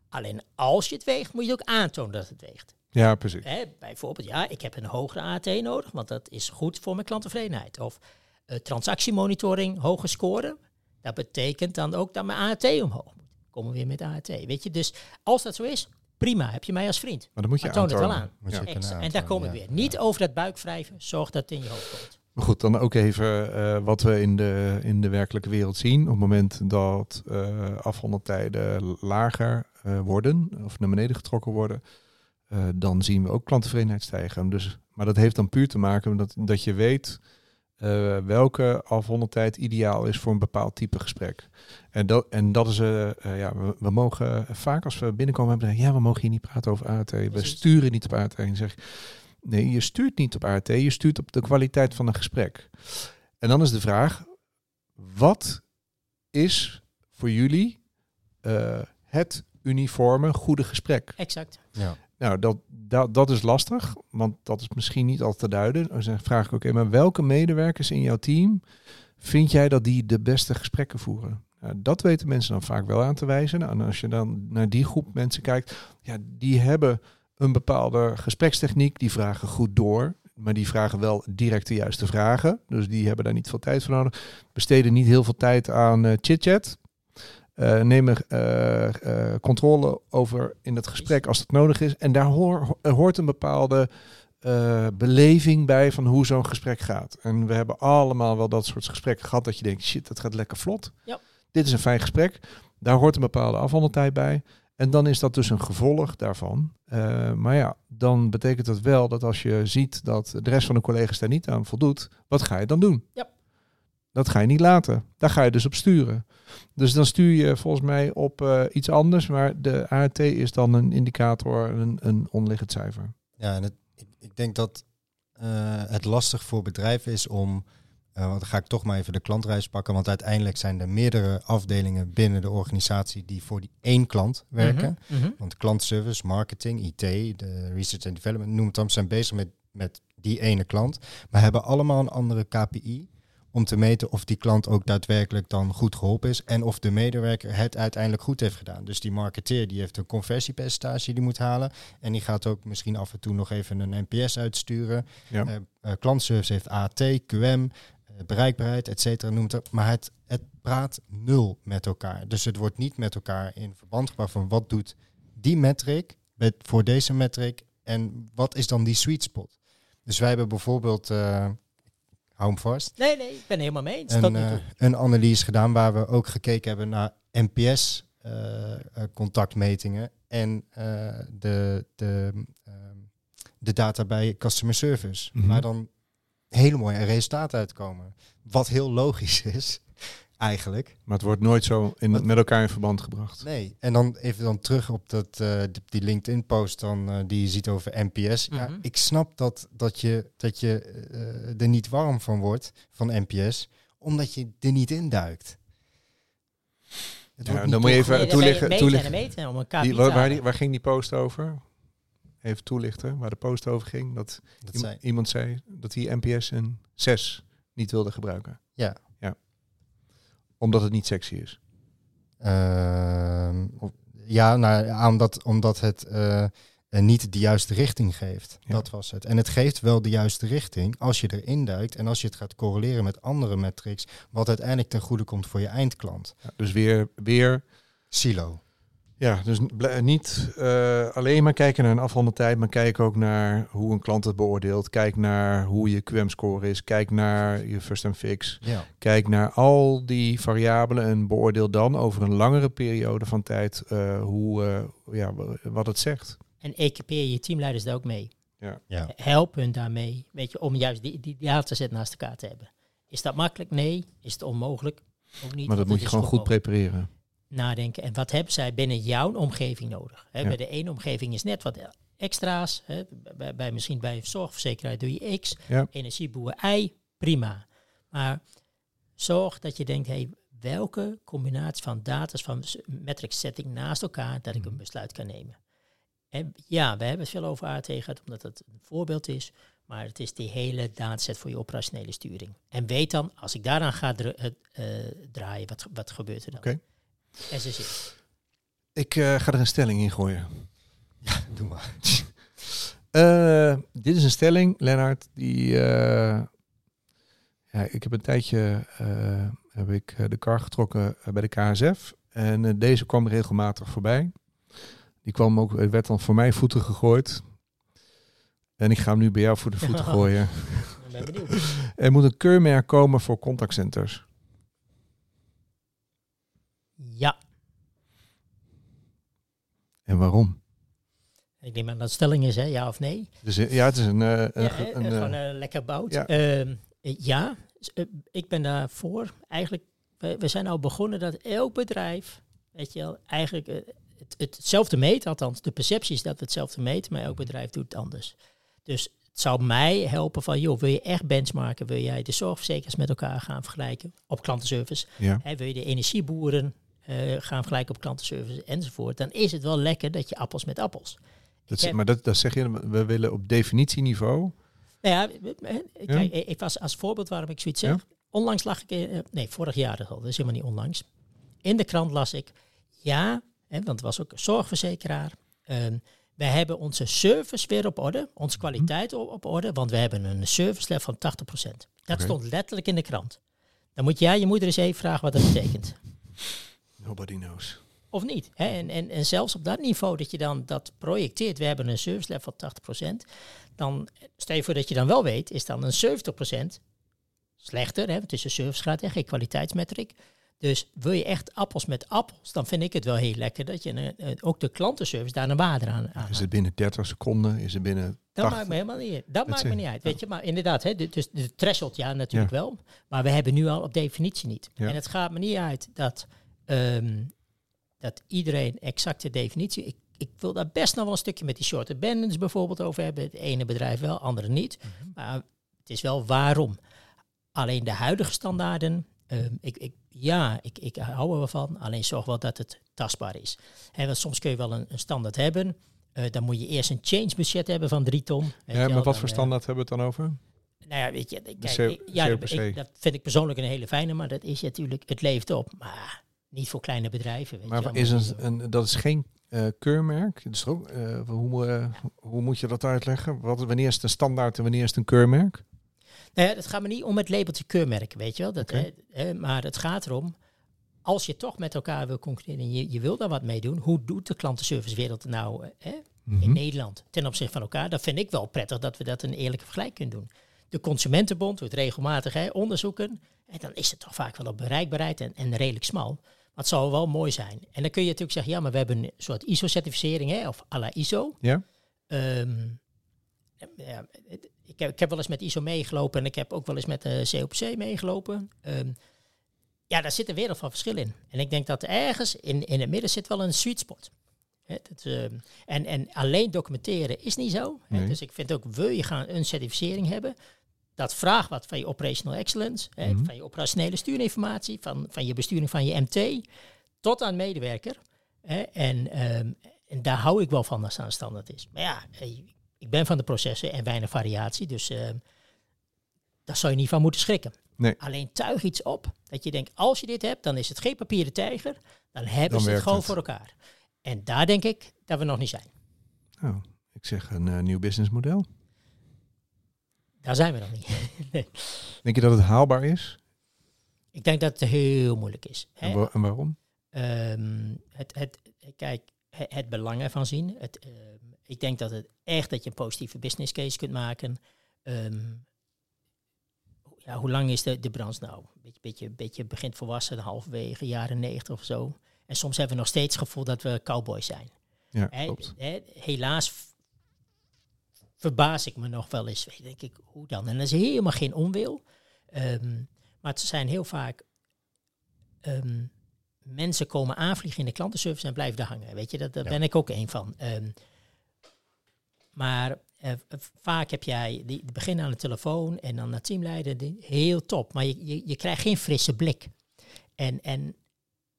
Alleen als je het weegt, moet je ook aantonen dat het weegt. ja precies. Hè, bijvoorbeeld, ja, ik heb een hogere AT nodig, want dat is goed voor mijn klanttevredenheid. Of eh, transactiemonitoring, hoge score. Dat betekent dan ook dat mijn AT omhoog moet. Komen we weer met AT. Weet je, dus als dat zo is, prima, heb je mij als vriend. Maar dan moet je Maar toon het wel aan. Moet Ja. en daar kom ik ja. weer. Niet over dat buikwrijven, zorg dat het in je hoofd komt. Maar goed, dan ook even eh, wat we in de, in de werkelijke wereld zien. Op het moment dat eh afhandeltijden lager eh, worden of naar beneden getrokken worden, eh, dan zien we ook klanttevredenheid stijgen. Dus, maar dat heeft dan puur te maken met dat, dat je weet eh, welke afhondertijd ideaal is voor een bepaald type gesprek. En dat, en dat is, ja, we, we mogen vaak als we binnenkomen hebben, ja, we mogen hier niet praten over ART. We Precies. sturen niet op ART. En zeg, nee, je stuurt niet op ART, je stuurt op de kwaliteit van een gesprek. En dan is de vraag, wat is voor jullie het uniforme goede gesprek? Exact. Ja. Nou, dat, dat, dat is lastig, want dat is misschien niet altijd te duiden. Dan vraag ik, oké, maar welke medewerkers in jouw team vind jij dat die de beste gesprekken voeren? Nou, dat weten mensen dan vaak wel aan te wijzen. Nou, en als je dan naar die groep mensen kijkt, ja, die hebben een bepaalde gesprekstechniek, die vragen goed door, maar die vragen wel direct de juiste vragen. Dus die hebben daar niet veel tijd voor nodig. Besteden niet heel veel tijd aan eh chit-chat. Eh, nemen eh, eh, controle over in het gesprek als het nodig is. En daar hoor, hoort een bepaalde beleving bij van hoe zo'n gesprek gaat. En we hebben allemaal wel dat soort gesprekken gehad dat je denkt, shit, dat gaat lekker vlot. Ja. Dit is een fijn gesprek. Daar hoort een bepaalde afhandeltijd bij. En dan is dat dus een gevolg daarvan. Maar ja, dan betekent dat wel dat als je ziet dat de rest van de collega's daar niet aan voldoet, wat ga je dan doen? Ja. Dat ga je niet laten. Daar ga je dus op sturen. Dus dan stuur je volgens mij op eh, iets anders, maar de ART is dan een indicator, een, een onliggend cijfer. Ja, en het, ik, ik denk dat eh, het lastig voor bedrijven is om, eh, want dan ga ik toch maar even de klantreis pakken, want uiteindelijk zijn er meerdere afdelingen binnen de organisatie die voor die één klant werken. Mhm, mhm. Want klantservice, marketing, IT, de research and development, noem het dan, zijn bezig met, met die ene klant, maar hebben allemaal een andere KPI om te meten of die klant ook daadwerkelijk dan goed geholpen is en of de medewerker het uiteindelijk goed heeft gedaan. Dus die marketeer die heeft een conversiepercentage die moet halen en die gaat ook misschien af en toe nog even een NPS uitsturen. Ja. Eh, eh, klantservice heeft AT, QM, eh, bereikbaarheid, et cetera, noem het. Maar het, het praat nul met elkaar. Dus het wordt niet met elkaar in verband gebracht van wat doet die metric met, voor deze metric en wat is dan die sweet spot. Dus wij hebben bijvoorbeeld, hou hem vast, Nee, nee, ik ben het helemaal mee eens. tot een, eh, een analyse gedaan waar we ook gekeken hebben naar NPS eh, eh, contactmetingen en eh, de, de, ehm, de data bij customer service. Mhm. Waar dan hele mooie resultaten uitkomen. Wat heel logisch is, eigenlijk. Maar het wordt nooit zo in, Wat- met elkaar in verband gebracht. Nee, en dan even dan terug op dat, eh, die- LinkedIn-post dan, eh, die je ziet over NPS. Ja, Mhm. ik snap dat, dat je, dat je eh, er niet warm van wordt, van NPS, omdat je er niet induikt. Het Ja, dan moet je even Nee, toelichten. meten toelichten. en meten om elkaar Die, waar, die- waar ging die post over? Even toelichten waar de post over ging. Dat, Dat iem- zei- iemand zei dat hij NPS een 6 niet wilde gebruiken. Ja. Omdat het niet sexy is. Ehm, ja, nou, omdat, omdat het eh, eh, niet de juiste richting geeft. Ja. Dat was het. En het geeft wel de juiste richting als je erin duikt en als je het gaat correleren met andere metrics, wat uiteindelijk ten goede komt voor je eindklant. Ja, dus weer, weer Silo. Ja, dus niet eh, alleen maar kijken naar een afhandeltijd, maar kijk ook naar hoe een klant het beoordeelt. Kijk naar hoe je QM-score is. Kijk naar je first and fix. Ja. Kijk naar al die variabelen en beoordeel dan over een langere periode van tijd eh, hoe, eh, ja, wat het zegt. En equipeer je teamleiders daar ook mee. Ja. Help hun daarmee, weet je, om juist die, die dataset naast elkaar te hebben. Is dat makkelijk? Nee. Is het onmogelijk? Ook niet. Maar dat moet je gewoon goed mogelijk. prepareren. Nadenken. En wat hebben zij binnen jouw omgeving nodig? Ja. Bij de ene omgeving is net wat extra's. Bij, bij, misschien bij zorgverzekeraar doe je X. Ja. Energieboer Y, prima. Maar zorg dat je denkt, hey, welke combinatie van data's, van metrics zet ik naast elkaar, dat ik Mhm. een besluit kan nemen. En ja, we hebben het veel over AT gehad, omdat het een voorbeeld is. Maar het is die hele dataset voor je operationele sturing. En weet dan, als ik daaraan ga dra- eh, eh, draaien, wat, wat gebeurt er dan? Oké. En ze zit. Ik eh, ga er een stelling in gooien. [laughs] Doe maar. [laughs] Eh, dit is een stelling, Lennart, die... eh, ja, ik heb een tijdje eh, heb ik de kar getrokken bij de KSF. En deze kwam regelmatig voorbij. Die kwam ook, het werd dan voor mij voeten gegooid. En ik ga hem nu bij jou voor de voeten [laughs] gooien. Ik ben benieuwd. Er moet een keurmerk komen voor contactcenters. Ja, En waarom? ik denk maar dat het stelling is, hè, ja of nee. Dus, ja, het is een... eh, een, Ja, ge- eh, een, eh, eh, gewoon lekker bout. ja. Ja, ja ik ben daarvoor. Eigenlijk, we, we zijn nou begonnen dat elk bedrijf, weet je wel, eigenlijk het, het, hetzelfde meet. Althans, de perceptie is dat we hetzelfde meten, maar elk bedrijf doet het anders. Dus het zou mij helpen van, joh, wil je echt benchmarken? Wil jij de zorgverzekeraars met elkaar gaan vergelijken op klantenservice? Ja. Wil je de energieboeren eh, gaan vergelijken op klantenservice enzovoort? Dan is het wel lekker dat je appels met appels. Dat, heb- maar dat, dat zeg je, we willen op definitieniveau. Nou ja, kijk, ik was als voorbeeld waarom ik zoiets zeg. Ja. Onlangs lag ik, eh, nee, vorig jaar al, dat is helemaal niet onlangs. In de krant las ik, ja, hè, want het was ook een zorgverzekeraar. ehm, we hebben onze service weer op orde, onze Mhm. kwaliteit op, op orde, want we hebben een service level van 80%. Dat stond letterlijk in de krant. Dan moet jij je moeder eens even vragen wat dat betekent. Nobody knows. Of niet. Hè? En, en, en zelfs op dat niveau dat je dan dat projecteert, we hebben een service level van 80%, dan stel je voor dat je dan wel weet, is dan een 70% slechter. Hè? Het is een servicegraad en geen kwaliteitsmetric. Dus wil je echt appels met appels, dan vind ik het wel heel lekker dat je ook de klantenservice daar een waarde aan, aan Is het binnen 30 seconden? Is het binnen dat 80? maakt me helemaal niet uit. Dat maakt me niet uit. Weet je, maar inderdaad, hè, dus de threshold, ja, natuurlijk wel. Maar we hebben nu al op definitie niet. Ja. En het gaat me niet uit dat, ehm, dat iedereen exacte definitie. Ik, ik wil daar best nog wel een stukje met die short abandons bijvoorbeeld over hebben. Het ene bedrijf wel, andere niet. Mhm. Maar het is wel waarom. Alleen de huidige standaarden. ehm, ik, ik, ja, ik, ik hou er wel van. Alleen zorg wel dat het tastbaar is. Want soms kun je wel een, een standaard hebben. Eh, dan moet je eerst een change budget hebben van drie ton. Ja, wel. maar wat voor eh, standaard hebben we het dan over? nou ja, weet je, kijk, ik- ja, ik- dat vind ik persoonlijk een hele fijne, maar dat is natuurlijk, het leeft op. Maar niet voor kleine bedrijven. Weet Maar je is een, een, dat is geen eh, keurmerk. Dus ook, eh, hoe, eh, hoe moet je dat uitleggen? Wat, wanneer is het een standaard en wanneer is het een keurmerk? Nou ja, het gaat me niet om het labeltje keurmerk, weet je wel. Dat, hè, maar het gaat erom, als je toch met elkaar wil concurreren en je, je wil daar wat mee doen, hoe doet de klantenservicewereld nou hè, in Mhm. Nederland ten opzichte van elkaar? Dat vind ik wel prettig dat we dat een eerlijke vergelijk kunnen doen. De Consumentenbond doet regelmatig hè, onderzoeken. En dan is het toch vaak wel op bereikbaarheid en, en redelijk smal. Maar het zou wel mooi zijn. En dan kun je natuurlijk zeggen, ja, maar we hebben een soort ISO-certificering, hè, of à la ISO. Ja? Ehm, ja, ik, heb, ik heb wel eens met ISO meegelopen en ik heb ook wel eens met de COPC meegelopen. Ehm, ja, daar zit een wereld van verschil in. En ik denk dat ergens in, in het midden zit wel een sweet spot. Hè, dat, ehm, en, en alleen documenteren is niet zo. Dus ik vind ook, wil je gaan een certificering hebben, dat vraagt wat van je operational excellence, hè, Mhm. van je operationele stuurinformatie, van, van je besturing van je MT, tot aan medewerker. Hè, en, ehm, en daar hou ik wel van als het aan standaard is. Maar ja, eh, ik ben van de processen en weinig variatie, dus ehm, daar zou je niet van moeten schrikken. Nee. Alleen tuig iets op dat je denkt, als je dit hebt, dan is het geen papieren tijger, dan hebben Dan ze het gewoon het. voor elkaar. En daar denk ik dat we nog niet zijn. Oh, ik zeg een eh, nieuw businessmodel. Daar zijn we nog niet. [laughs] nee. Denk je dat het haalbaar is? Ik denk dat het heel moeilijk is. hè. En, wa- en waarom? Ehm, het, het, kijk, het, het belang ervan zien. Het, ehm, ik denk dat het echt dat je een positieve business case kunt maken. Ehm, ja, hoe lang is de, de branche nou? Beetje, beetje, beetje begint volwassen, halverwege jaren negentig of zo. En soms hebben we nog steeds het gevoel dat we cowboys zijn. Ja, Hè, klopt. hè, helaas verbaas ik me nog wel eens. Denk ik, hoe dan? En dat is helemaal geen onwil. Ehm, maar het zijn heel vaak... ehm, mensen komen aanvliegen in de klantenservice en blijven daar hangen. Weet je, dat, daar Ja. ben ik ook een van. Ehm, maar eh, vaak heb jij die beginnen aan de telefoon en dan naar teamleider. die- Heel top, maar je, je, je krijgt geen frisse blik. En, en,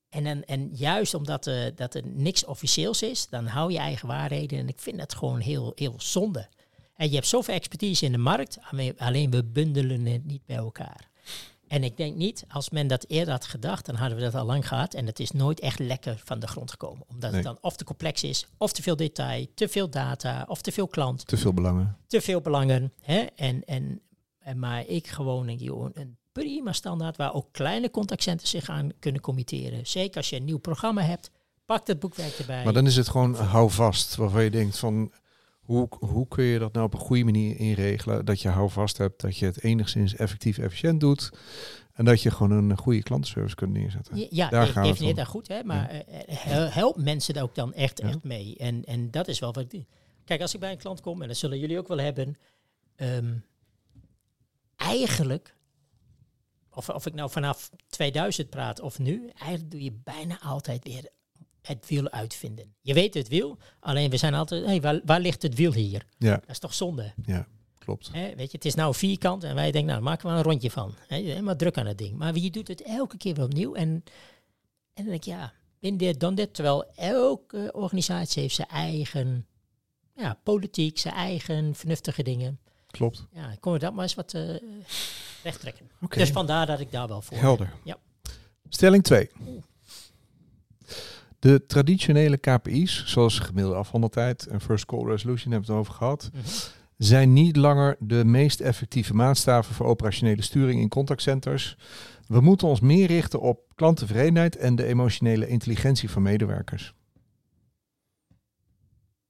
en, en, en juist omdat eh, dat er niks officieels is, dan hou je eigen waarheden. En ik vind dat gewoon heel, heel zonde. En je hebt zoveel expertise in de markt, alleen- we bundelen het niet bij elkaar. En ik denk niet, als men dat eerder had gedacht, dan hadden we dat al lang gehad. En het is nooit echt lekker van de grond gekomen. Omdat Nee. het dan of te complex is, of te veel detail, te veel data, of te veel klant, Te veel belangen. te veel belangen. Hè? En, en, en maar ik gewoon denk, joh, een- een prima standaard waar ook kleine contactcenten zich aan kunnen committeren. Zeker als je een nieuw programma hebt, pak dat boekwerk erbij. Maar dan is het gewoon hou vast. Waarvan je denkt van hoe, hoe kun je dat nou op een goede manier inregelen? Dat je hou vast hebt, dat je het enigszins effectief efficiënt doet. En dat je gewoon een goede klantenservice kunt neerzetten. Ja, Daar de- gaat het definieer dat goed, hè, maar eh, hel- help mensen er ook dan echt, Ja. echt mee. En, en dat is wel wat ik. Kijk, als ik bij een klant kom, en dat zullen jullie ook wel hebben, ehm, eigenlijk of, of ik nou vanaf 2000 praat of nu, eigenlijk doe je bijna altijd weer het wiel uitvinden. Je weet het wiel, alleen we zijn altijd, hey, waar, waar ligt het wiel hier? Ja, Dat is toch zonde? ja, klopt. Weet je, het is nou vierkant en wij denken, nou, maken we een rondje van. Hè? Helemaal druk aan het ding. Maar je doet het elke keer weer opnieuw. En, en dan denk ik, ja, in dit, dan dit. Terwijl elke organisatie heeft zijn eigen ja, politiek, zijn eigen vernuftige dingen. Klopt. Ja, kon we dat maar eens wat eh recht trekken. Oké, Dus vandaar dat ik daar wel voor ben. helder. Ja. Stelling 2. De traditionele KPI's, zoals gemiddelde afhandeltijd en first call resolution hebben we het over gehad, Mhm. zijn niet langer de meest effectieve maatstaven voor operationele sturing in contactcenters. We moeten ons meer richten op klanttevredenheid en de emotionele intelligentie van medewerkers.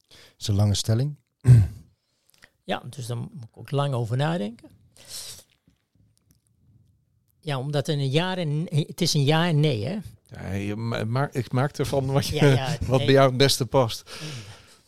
Dat is een lange stelling. Ja, dus daar moet ik ook lang over nadenken. Ja, omdat in een jaar en het is een ja en nee, hè? Ja, je ma- ik maak ervan wat, je, Ja, ja, wat nee. bij jou het beste past.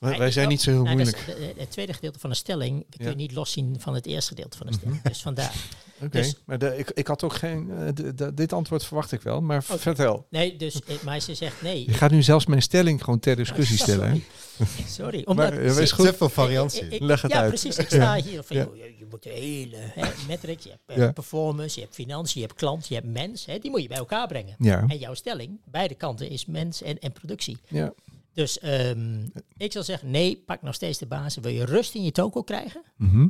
Wij, wij zijn niet zo heel Nou, is moeilijk. het tweede gedeelte van de stelling kun je Ja. niet loszien van het eerste gedeelte van de stelling. Mhm. Dus vandaar. Oké, dus- maar de, ik, ik had ook geen. eh, de- de- dit antwoord verwacht ik wel, maar vertel. Nee, dus eh, maar ze zegt nee. Je gaat nu zelfs mijn stelling gewoon ter discussie Oh, stellen. Sorry, [laughs] Sorry, omdat Maar, eh, wees ze- goed. Te veel variantie. Ik- ik- Leg het ja, uit. precies. Ik sta hier van, Ja. je, je moet de hele hè, metrics, je hebt eh, Ja. performance, je hebt financiën, je hebt klant, je hebt mens. Hè, die moet je bij elkaar brengen. Ja, En jouw stelling, beide kanten, is mens en, en productie. ja. Dus ehm, ik zal zeggen, nee, pak nog steeds de basis. Wil je rust in je toko krijgen? Mhm.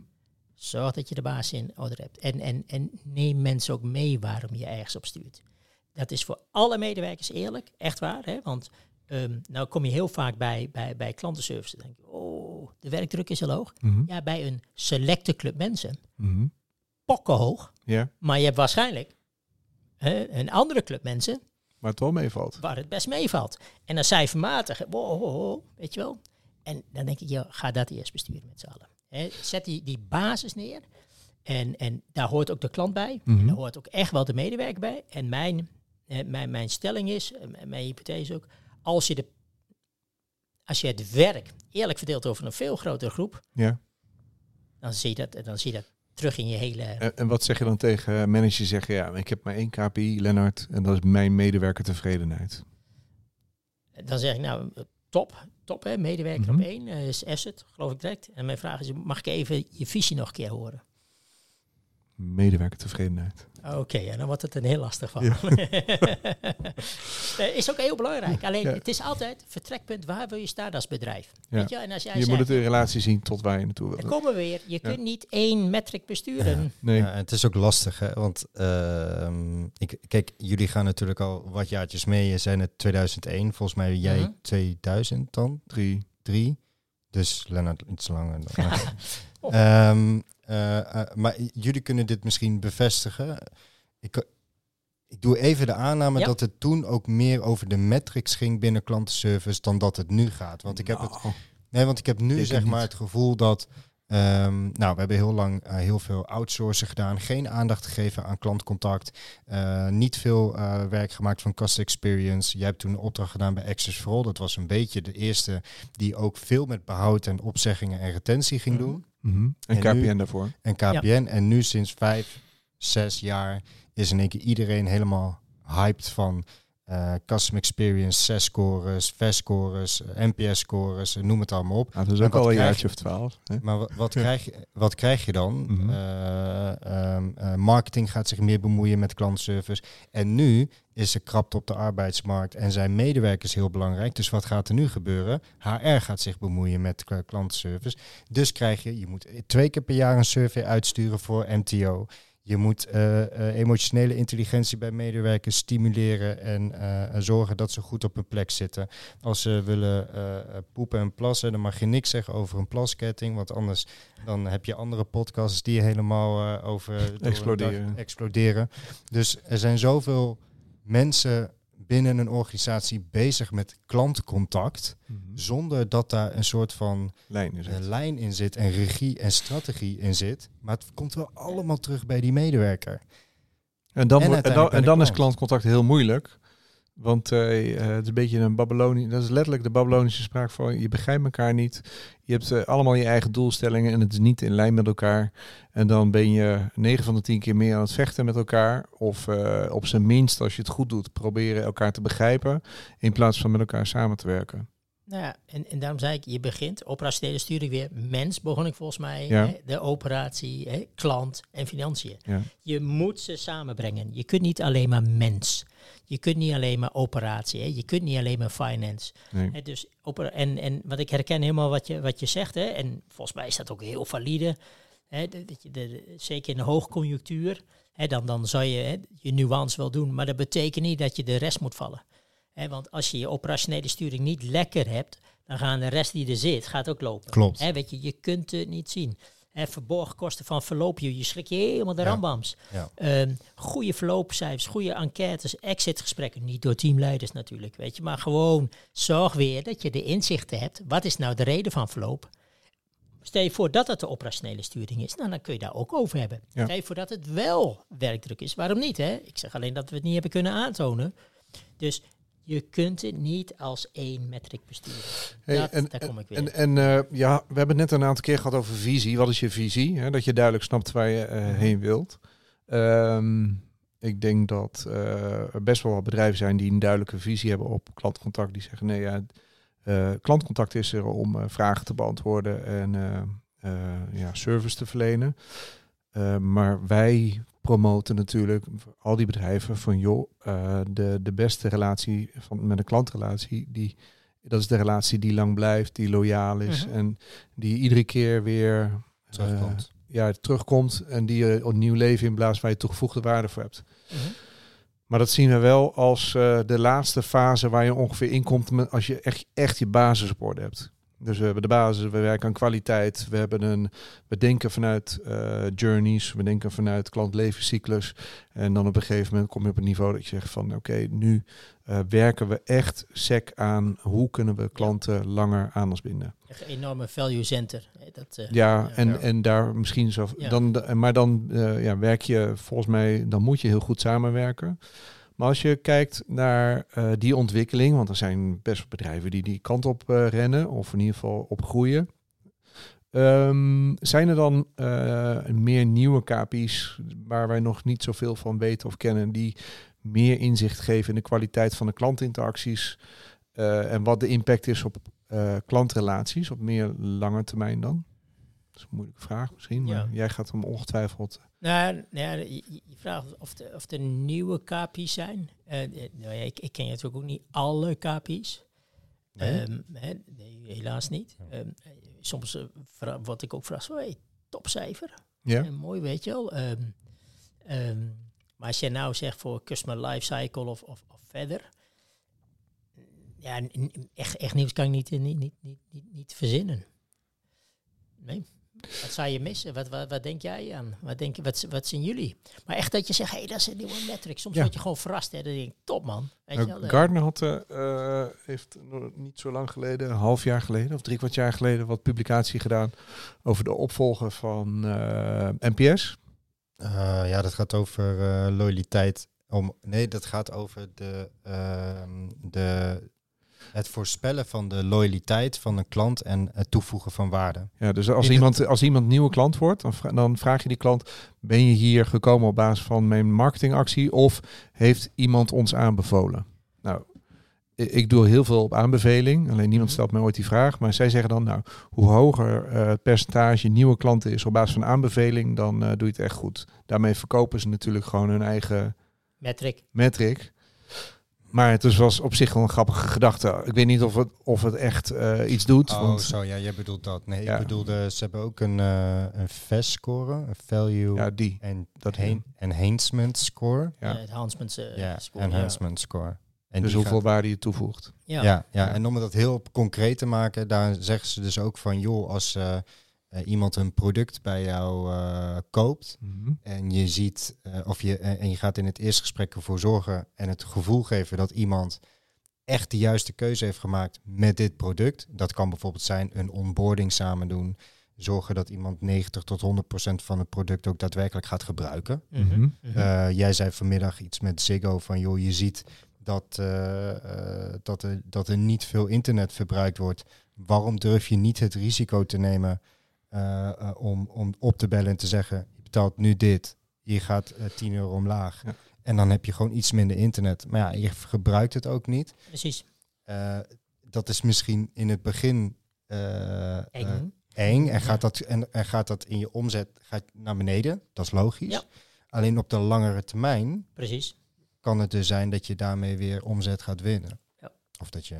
Zorg dat je de basis in orde hebt. En, en, en neem mensen ook mee waarom je ergens op stuurt. Dat is voor alle medewerkers eerlijk, echt waar. Hè? Want ehm, nou kom je heel vaak bij, bij, bij klantenservice. Dan denk je, oh, de werkdruk is heel hoog. Mhm. Ja, bij een selecte club mensen, Mhm. pokkenhoog. Ja, Maar je hebt waarschijnlijk hè, een andere club mensen maar het wel meevalt. waar het best meevalt. En dan cijfermatig, wow, wow, wow, weet je wel. En dan denk ik, ja, ga dat eerst besturen met z'n allen. Zet die, die basis neer. En, en daar hoort ook de klant bij. Mhm. En daar hoort ook echt wel de medewerker bij. En mijn, eh, mijn, mijn stelling is, mijn- mijn hypothese ook, als je, de, als je het werk eerlijk verdeelt over een veel grotere groep, Ja. dan zie je dat, dan zie je dat terug in je hele... En, en wat zeg je dan tegen managers die zeggen, ja, ik heb maar één KPI, Lennart, en dat is mijn medewerker tevredenheid. Dan zeg ik, nou, top, top hè, medewerker Mhm. op één, eh, is asset, geloof ik direct. En mijn vraag is, mag ik even je visie nog een keer horen? Medewerker tevredenheid. Oké, en dan wordt het een heel lastig van. Ja. [laughs] is ook heel belangrijk. Alleen, Ja. het is altijd vertrekpunt, waar wil je staan als bedrijf? Ja. Weet je? En als jij Je zegt, moet het in relatie zien tot waar je naartoe dan wil. komen we weer, je kunt niet één metric besturen. Nee. Het is ook lastig, hè? want ehm, ik, kijk, jullie gaan natuurlijk al wat jaartjes mee. Je zijn het 2001, volgens mij jij Mhm. 2000 dan, Drie. drie. Dus Lennart iets langer. Dan. Oh. [laughs] Ehm, eh, eh, maar j- jullie kunnen dit misschien bevestigen. Ik, ik doe even de aanname Ja. dat het toen ook meer over de metrics ging binnen klantenservice dan dat het nu gaat. Want ik heb het Nou, Nee, want ik heb nu ik zeg maar het gevoel dat. Ehm, nou, we hebben heel lang eh, heel veel outsourcen gedaan. Geen aandacht gegeven aan klantcontact. eh, niet veel eh, werk gemaakt van customer experience. Jij hebt toen een opdracht gedaan bij Access for All. Dat was een beetje de eerste die ook veel met behoud en opzeggingen en retentie ging Mhm. doen. mhm. En En KPN nu- daarvoor. En KPN. En nu sinds vijf, zes jaar is in één keer iedereen helemaal hyped van eh customer experience, CES-scores, VES-scores, eh, NPS-scores, noem het allemaal op. Nou, dat is ook al een jaartje of twaalf. Maar wat, [laughs] wat, krijg, je, wat krijg je dan? Mhm. Eh, ehm, eh, marketing gaat zich meer bemoeien met klantenservice. En nu is er krapte op de arbeidsmarkt en zijn medewerkers heel belangrijk. Dus wat gaat er nu gebeuren? HR gaat zich bemoeien met k- klantenservice. Dus krijg je, je moet twee keer per jaar een survey uitsturen voor MTO. Je moet eh, eh, emotionele intelligentie bij medewerkers stimuleren en eh, zorgen dat ze goed op hun plek zitten. Als ze willen poepen en plassen, dan mag je niks zeggen over een plasketting, want anders dan heb je andere podcasts die helemaal over exploderen. Dus er zijn zoveel mensen binnen een organisatie bezig met klantcontact, Mhm. zonder dat daar een soort van Lijn een het. lijn in zit en regie en strategie in zit. Maar het komt wel allemaal terug bij die medewerker. En dan, En wordt- en dan, en is klant. klantcontact heel moeilijk. Want eh, eh, het is een beetje een Babylonie. Dat is letterlijk de Babylonische spraak van je begrijpt elkaar niet. Je hebt eh, allemaal je eigen doelstellingen en het is niet in lijn met elkaar. En dan ben je 9 van de 10 keer meer aan het vechten met elkaar. Of op zijn minst, als je het goed doet, proberen elkaar te begrijpen. In plaats van met elkaar samen te werken. Nou ja, en, en daarom zei ik, je begint operationele sturing weer. Mens begon ik volgens mij. Ja. Hè, de operatie, hè, klant en financiën. Ja. Je moet ze samenbrengen. Je kunt niet alleen maar mens. Je kunt niet alleen maar operatie. Hè. Je kunt niet alleen maar finance. Nee. Hè, dus en, en wat ik herken helemaal wat je, wat je zegt. Hè, en volgens mij is dat ook heel valide. Hè, de- zeker in de hoogconjunctuur. Hè, dan, dan zou je hè, je nuance wel doen. Maar dat betekent niet dat je de rest moet vallen. Hè, want als je je operationele sturing niet lekker hebt, dan gaan de rest die er zit, gaat ook lopen. Klopt. Hè, weet je, je kunt het niet zien. Hè, verborgen kosten van verloop, je, je schrik je helemaal de rambams. Ja. Ehm, goede verloopcijfers, goede enquêtes, exitgesprekken. Niet door teamleiders natuurlijk, weet je. Maar gewoon zorg weer dat je de inzichten hebt. Wat is nou de reden van verloop? Stel je voor dat het de operationele sturing is, nou, dan kun je daar ook over hebben. Ja. Stel je voor dat het wel werkdruk is. Waarom niet? Hè? Ik zeg alleen dat we het niet hebben kunnen aantonen. Dus je kunt het niet als één metric besturen. Hey, dat, en, daar kom ik weer. En, en eh, ja, we hebben het net een aantal keer gehad over visie. Wat is je visie? Hè? Dat je duidelijk snapt waar je eh, heen wilt. Ehm, ik denk dat eh, er best wel wat bedrijven zijn die een duidelijke visie hebben op klantcontact. Die zeggen, nee, ja, klantcontact is er om vragen te beantwoorden en ja, service te verlenen. Eh, maar wij promoten natuurlijk voor al die bedrijven van joh, eh, de, de beste relatie van, met een klantrelatie, die, dat is de relatie die lang blijft, die loyaal is Mhm. en die iedere keer weer eh, Terugkomt. ja, terugkomt en die je een nieuw leven inblaast waar je toegevoegde waarde voor hebt. Mhm. Maar dat zien we wel als eh, de laatste fase waar je ongeveer inkomt met, als je echt, echt je basis op orde hebt. Dus we hebben de basis, we werken aan kwaliteit, we, hebben een, we denken vanuit eh, journeys, we denken vanuit klantlevenscyclus. En dan op een gegeven moment kom je op een niveau dat je zegt van oké, nu eh, werken we echt sec aan hoe kunnen we klanten langer aan ons binden. Echt een enorme value center. Dat, eh, Ja, en, Ja. en daar misschien zo. Ja. Dan, maar dan ja, werk je volgens mij, dan moet je heel goed samenwerken. Maar als je kijkt naar eh, die ontwikkeling, want er zijn best wel bedrijven die die kant op eh, rennen, of in ieder geval op groeien. Ehm, zijn er dan eh, meer nieuwe KPI's waar wij nog niet zoveel van weten of kennen, die meer inzicht geven in de kwaliteit van de klantinteracties en wat de impact is op klantrelaties op meer lange termijn dan? Dat is een moeilijke vraag misschien, maar Ja. jij gaat hem ongetwijfeld. Nou, nou ja, je, vraagt of, de, of er nieuwe KPI's zijn. Eh, nou ja, ik, ik ken natuurlijk ook niet alle KPI's. Nee? Ehm, nee, helaas niet. Ehm, eh, soms word ik ook verrast van, hey, topcijfer. Ja, mooi, weet je wel. Ehm, maar als je nou zegt voor customer lifecycle of, of, of verder... Ja, echt, echt nieuws kan ik niet, niet, niet, niet, niet, niet verzinnen. Nee. Wat zou je missen? Wat, wat, wat denk jij aan? Wat, denk, je- wat, wat zien jullie? Maar echt dat je zegt, hé, hey, dat is een nieuwe metric. Soms Ja. word je gewoon verrast. Hè? Dan denk ik, top man. Weet je wel, Nou, eh, Gardner had, eh, eh, heeft nog niet zo lang geleden, een half jaar geleden of drie kwart jaar geleden, wat publicatie gedaan over de opvolger van eh, NPS. Eh, ja, dat gaat over eh, loyaliteit. Om, nee, dat gaat over de, ehm, de, het voorspellen van de loyaliteit van een klant en het toevoegen van waarde. Ja, dus als In iemand, als iemand nieuwe klant wordt, dan, vra- dan vraag je die klant, ben je hier gekomen op basis van mijn marketingactie of heeft iemand ons aanbevolen? Nou, ik doe heel veel op aanbeveling, alleen niemand Mhm. stelt mij ooit die vraag, maar zij zeggen dan, nou, hoe hoger eh, het percentage nieuwe klanten is op basis van aanbeveling, dan eh, doe je het echt goed. Daarmee verkopen ze natuurlijk gewoon hun eigen metric. metric. Maar het is- was op zich wel een grappige gedachte. Ik weet niet of het, of het echt eh, iets doet. Oh, want zo, ja, jij bedoelt dat. Nee, Ja. ik bedoelde, ze hebben ook een, eh een VES-score, een Value ja, die. en dat en Enhancement Score. Ja. Eh, ja, score, Enhancement Score. En dus hoeveel gaat- waarde je toevoegt. Ja. Ja, ja, Ja. en om dat heel concreet te maken, daar zeggen ze dus ook van, joh, als eh, iemand een product bij jou eh, koopt Mhm. en je ziet, eh, of je, en je gaat in het eerste gesprek ervoor zorgen en het gevoel geven dat iemand echt de juiste keuze heeft gemaakt met dit product. Dat kan bijvoorbeeld zijn een onboarding samen doen, zorgen dat iemand 90 tot 100 procent van het product ook daadwerkelijk gaat gebruiken. Mhm. Mhm. Jij zei vanmiddag iets met Ziggo van, joh, je ziet dat, dat, er, dat er niet veel internet verbruikt wordt, waarom durf je niet het risico te nemen om, om op te bellen en te zeggen, je betaalt nu dit, hier gaat eh 10 euro omlaag. Ja. En dan heb je gewoon iets minder internet. Maar ja, je gebruikt het ook niet. Precies. Eh, dat is misschien in het begin eh, eh, Eng. eng en gaat, dat, en, en gaat dat in je omzet gaat naar beneden. Dat is logisch. Ja. Alleen op de langere termijn Precies. kan het dus zijn dat je daarmee weer omzet gaat winnen. Ja. Of dat je...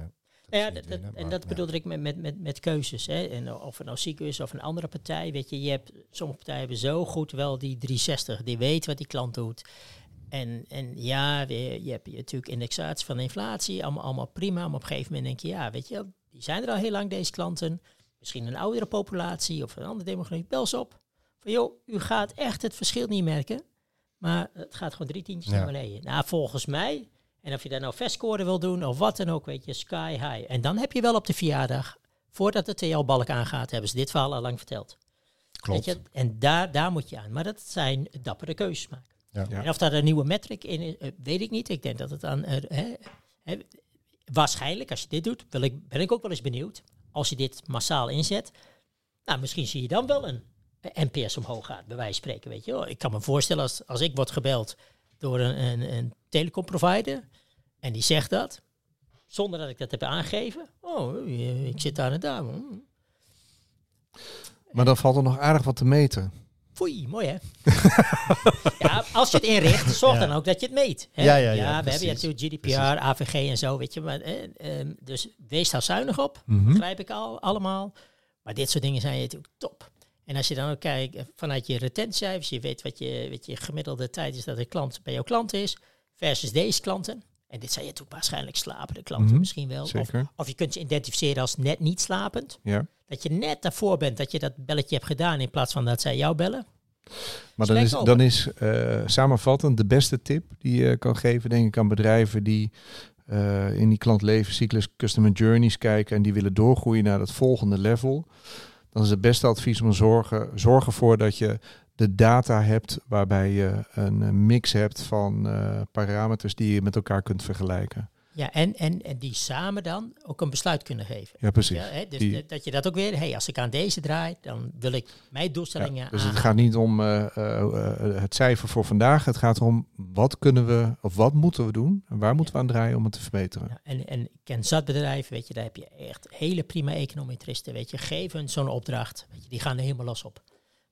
Ja, je dat, dat- en dat ja. bedoelde ik met, met, met, met keuzes. Hè. En of het nou is of een andere partij. Weet je, je hebt, sommige partijen hebben zo goed wel die 360. Die weet wat die klant doet. En, en ja, weer- je hebt je natuurlijk indexatie van inflatie. Allemaal, allemaal prima. Maar op een gegeven moment denk je, ja, weet je, die zijn er al heel lang, deze klanten. Misschien een oudere populatie of een andere demografie. Bel ze op. Van joh, u gaat echt het verschil niet merken. Maar het gaat gewoon drie tientjes Ja. naar beneden. Nou, volgens mij en of je daar nou vestscoren wil doen of wat dan ook, weet je, sky high. En dan heb je wel op de verjaardag, voordat de TL-balk aangaat, hebben ze dit verhaal al lang verteld. Klopt. Weet je? En daar, daar moet je aan. Maar dat zijn dappere keuzes maken. Ja. Ja. En of daar een nieuwe metric in is, eh, weet ik niet. Ik denk dat het aan... eh, hè, hè, waarschijnlijk, als je dit doet, wil ik, ben ik ook wel eens benieuwd. Als je dit massaal inzet, nou, misschien zie je dan wel een eh, NPS omhoog gaat, bij wijze van spreken. Weet je wel. Ik kan me voorstellen, als, als ik word gebeld door een, een, een telecomprovider en die zegt dat, zonder dat ik dat heb aangegeven. Oh, ik zit daar en daar. Maar dan valt er nog aardig wat te meten. Foei, mooi hè? [laughs] ja, als je het inricht, zorg Ja. dan ook dat je het meet. Hè? Ja, ja, ja, we hebben precies. ja natuurlijk GDPR, AVG en zo, weet je. Maar, eh, ehm, dus wees daar zuinig op, Mhm. begrijp ik al, allemaal. Maar dit soort dingen zijn natuurlijk top. En als je dan ook kijkt eh, vanuit je retentiecijfers, je weet wat je, wat je gemiddelde tijd is dat een klant bij jouw klant is, versus deze klanten. En dit zijn je natuurlijk waarschijnlijk slapende klanten Mhm, misschien wel. Of, Zeker. of je kunt ze identificeren als net niet slapend. Ja. Dat je net daarvoor bent dat je dat belletje hebt gedaan in plaats van dat zij jou bellen. Maar dan is, dan is eh, samenvattend de beste tip die je kan geven, denk ik, aan bedrijven die eh, in die klantlevenscyclus customer journeys kijken en die willen doorgroeien naar het volgende level. Dan is het beste advies om zorgen, zorg ervoor dat je de data hebt waarbij je een mix hebt van eh, parameters die je met elkaar kunt vergelijken. Ja, en, en, en die samen dan ook een besluit kunnen geven. Ja, precies. Ja, hè, dus Die- dat- je dat ook weer, hey, als ik aan deze draai, dan wil ik mijn Ja, doelstellingen dus het gaat niet om eh, eh, eh, het cijfer voor vandaag. Het gaat erom wat kunnen we of wat moeten we doen en waar moeten we aan draaien om het te verbeteren. Ja, en, en ik ken zat bedrijven, weet je, daar heb je echt hele prima econometristen, weet je. Geef hun zo'n opdracht, weet je, die gaan er helemaal los op.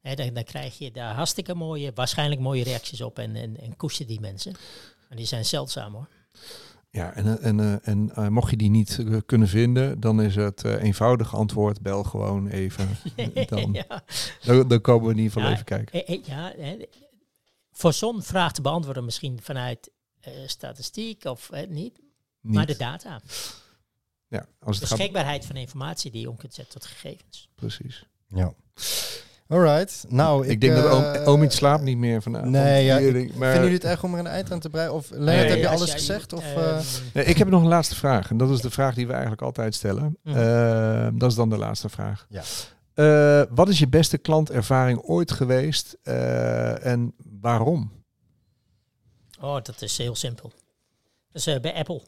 Hè, dan, dan krijg je daar hartstikke mooie, waarschijnlijk mooie reacties op en, en, en koester die mensen. En die zijn zeldzaam hoor. Ja, en, eh, en, eh, en eh, mocht je die niet kunnen vinden, dan is het eh, eenvoudige antwoord, bel gewoon even. [laughs] [laughs] Dan, ja. dan, dan komen we in ieder geval Ja, even kijken. Eh, eh, ja, hè, voor zo'n vraag te beantwoorden misschien vanuit eh, statistiek of eh, niet, maar de Niet. data. Ja, als het gaat, Beschikbaarheid van informatie die je om kunt zetten tot gegevens. precies. Ja. Alright. Nou, ik, Ik, denk dat eh, oom, oom iets slaapt niet meer vanavond. Nee, ja, ik, maar, vinden jullie het erg om er een eind aan te breien? Of Lennart, Nee, heb je alles jij- gezegd? Of, ehm, eh, Nee, ik heb nog een laatste vraag. En dat is de vraag die we eigenlijk altijd stellen. Mhm. Eh, dat is dan de laatste vraag. Ja. Eh, wat is je beste klantervaring ooit geweest eh, en waarom? oh, dat is heel simpel. Dus eh, bij Apple.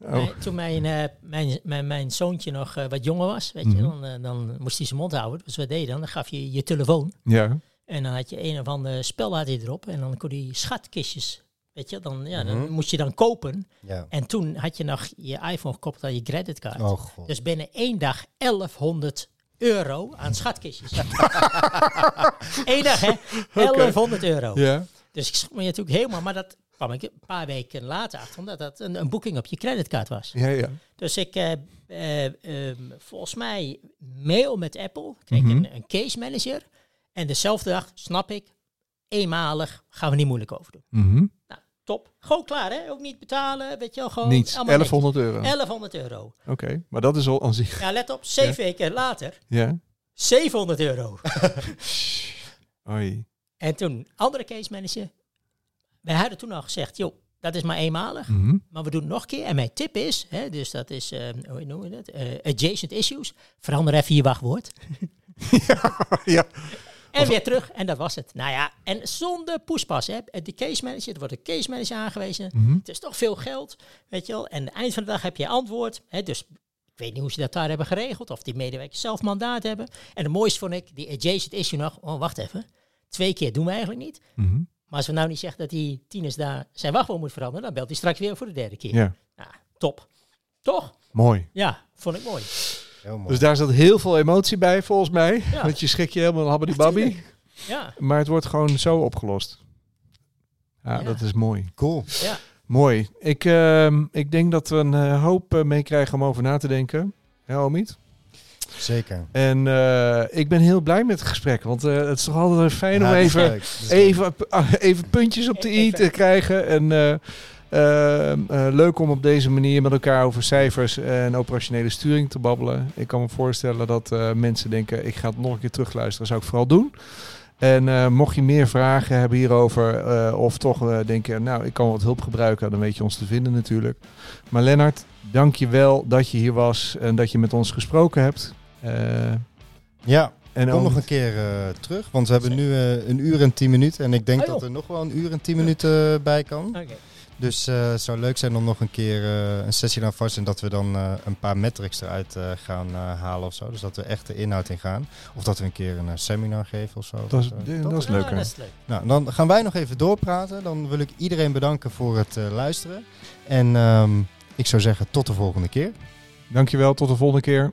Oh, Nee, toen mijn, eh, mijn, mijn, mijn zoontje nog eh, wat jonger was, weet je, Mhm. dan, eh, dan moest hij zijn mond houden. Dus wat deed je dan? Dan gaf je je telefoon ja. en dan had je een of ander spel had erop en dan kon hij schatkistjes, weet je, dan, ja, dan Mhm. moest je dan kopen. ja. En toen had je nog je iPhone gekoppeld aan je creditcard. Oh god. Dus binnen één dag 1100 euro aan schatkistjes. [laughs] Eén dag, hè? 1100 euro. Ja. Dus ik schrok me natuurlijk helemaal, maar dat kwam ik een paar weken later achter, omdat dat een, een boeking op je creditcard was. Ja, ja. Dus ik, eh, eh, ehm, volgens mij, mail met Apple, kreeg Mhm. een, een case manager. En dezelfde dag, snap ik, eenmalig, gaan we niet moeilijk over doen. Mhm. Nou, top. Gewoon klaar, hè? Ook niet betalen, weet je wel, gewoon Niets. allemaal 1100 euro. netjes. 1100 euro. Oké, maar dat is al aan zich. Ja, let op, zeven Ja. weken later, Ja. 700 euro. [laughs] Oei. en toen, andere case manager, wij hadden toen al gezegd, joh, dat is maar eenmalig. Mhm. Maar we doen het nog een keer. En mijn tip is, hè, dus dat is, eh, hoe noem je dat? Eh, adjacent issues. Verander even je wachtwoord. [laughs] ja. En weer terug. En dat was het. Nou ja, en zonder poespas. Hè. De case manager, er wordt een case manager aangewezen. Mhm. Het is toch veel geld, weet je wel. En aan het eind van de dag heb je antwoord. Hè. Dus ik weet niet hoe ze dat daar hebben geregeld. Of die medewerkers zelf mandaat hebben. En het mooiste vond ik, die adjacent issue nog. Oh, wacht even. Twee keer doen we eigenlijk niet. Mhm. Maar als we nou niet zeggen dat die tieners daar zijn wachtwoord moet veranderen, dan belt hij straks weer voor de derde keer. Ja, Nou, top. Toch? mooi. Ja, vond ik mooi. Heel mooi. Dus daar zat heel veel emotie bij, volgens mij. Ja. Want je schrik je helemaal habbedibabbi. Ja, Maar het wordt gewoon zo opgelost. Ja, Ja. dat is mooi. cool. ja. Mooi. Ik, ehm, ik denk dat we een eh, hoop eh, meekrijgen om over na te denken. Ja, Omid? Zeker. En eh, ik ben heel blij met het gesprek. Want eh, het is toch altijd fijn om Ja, even, leuk. Even, ah, even puntjes op de i te krijgen. En eh, eh, leuk om op deze manier met elkaar over cijfers en operationele sturing te babbelen. Ik kan me voorstellen dat eh, mensen denken, ik ga het nog een keer terugluisteren. zou ik vooral doen. En eh, mocht je meer vragen hebben hierover, eh, of toch eh, denken, nou, ik kan wat hulp gebruiken, dan weet je ons te vinden natuurlijk. Maar Lennart, dank je wel dat je hier was en dat je met ons gesproken hebt. Eh, Ja, en kom ook- nog een keer eh, terug, want we hebben nu eh, een uur en tien minuten. En ik denk Oh, dat er nog wel een uur en tien minuten bij kan. Oké. Dus eh, het zou leuk zijn om nog een keer eh, een sessie aan vast en dat we dan eh, een paar metrics eruit eh, gaan halen of zo. Dus dat we echt de inhoud in gaan. Of dat we een keer een seminar geven of zo. Dat is, dat is Ja, leuk. hè? dat is leuk. Nou, dan gaan wij nog even doorpraten. Dan wil ik iedereen bedanken voor het eh, luisteren. En ehm, ik zou zeggen tot de volgende keer. Dankjewel, tot de volgende keer.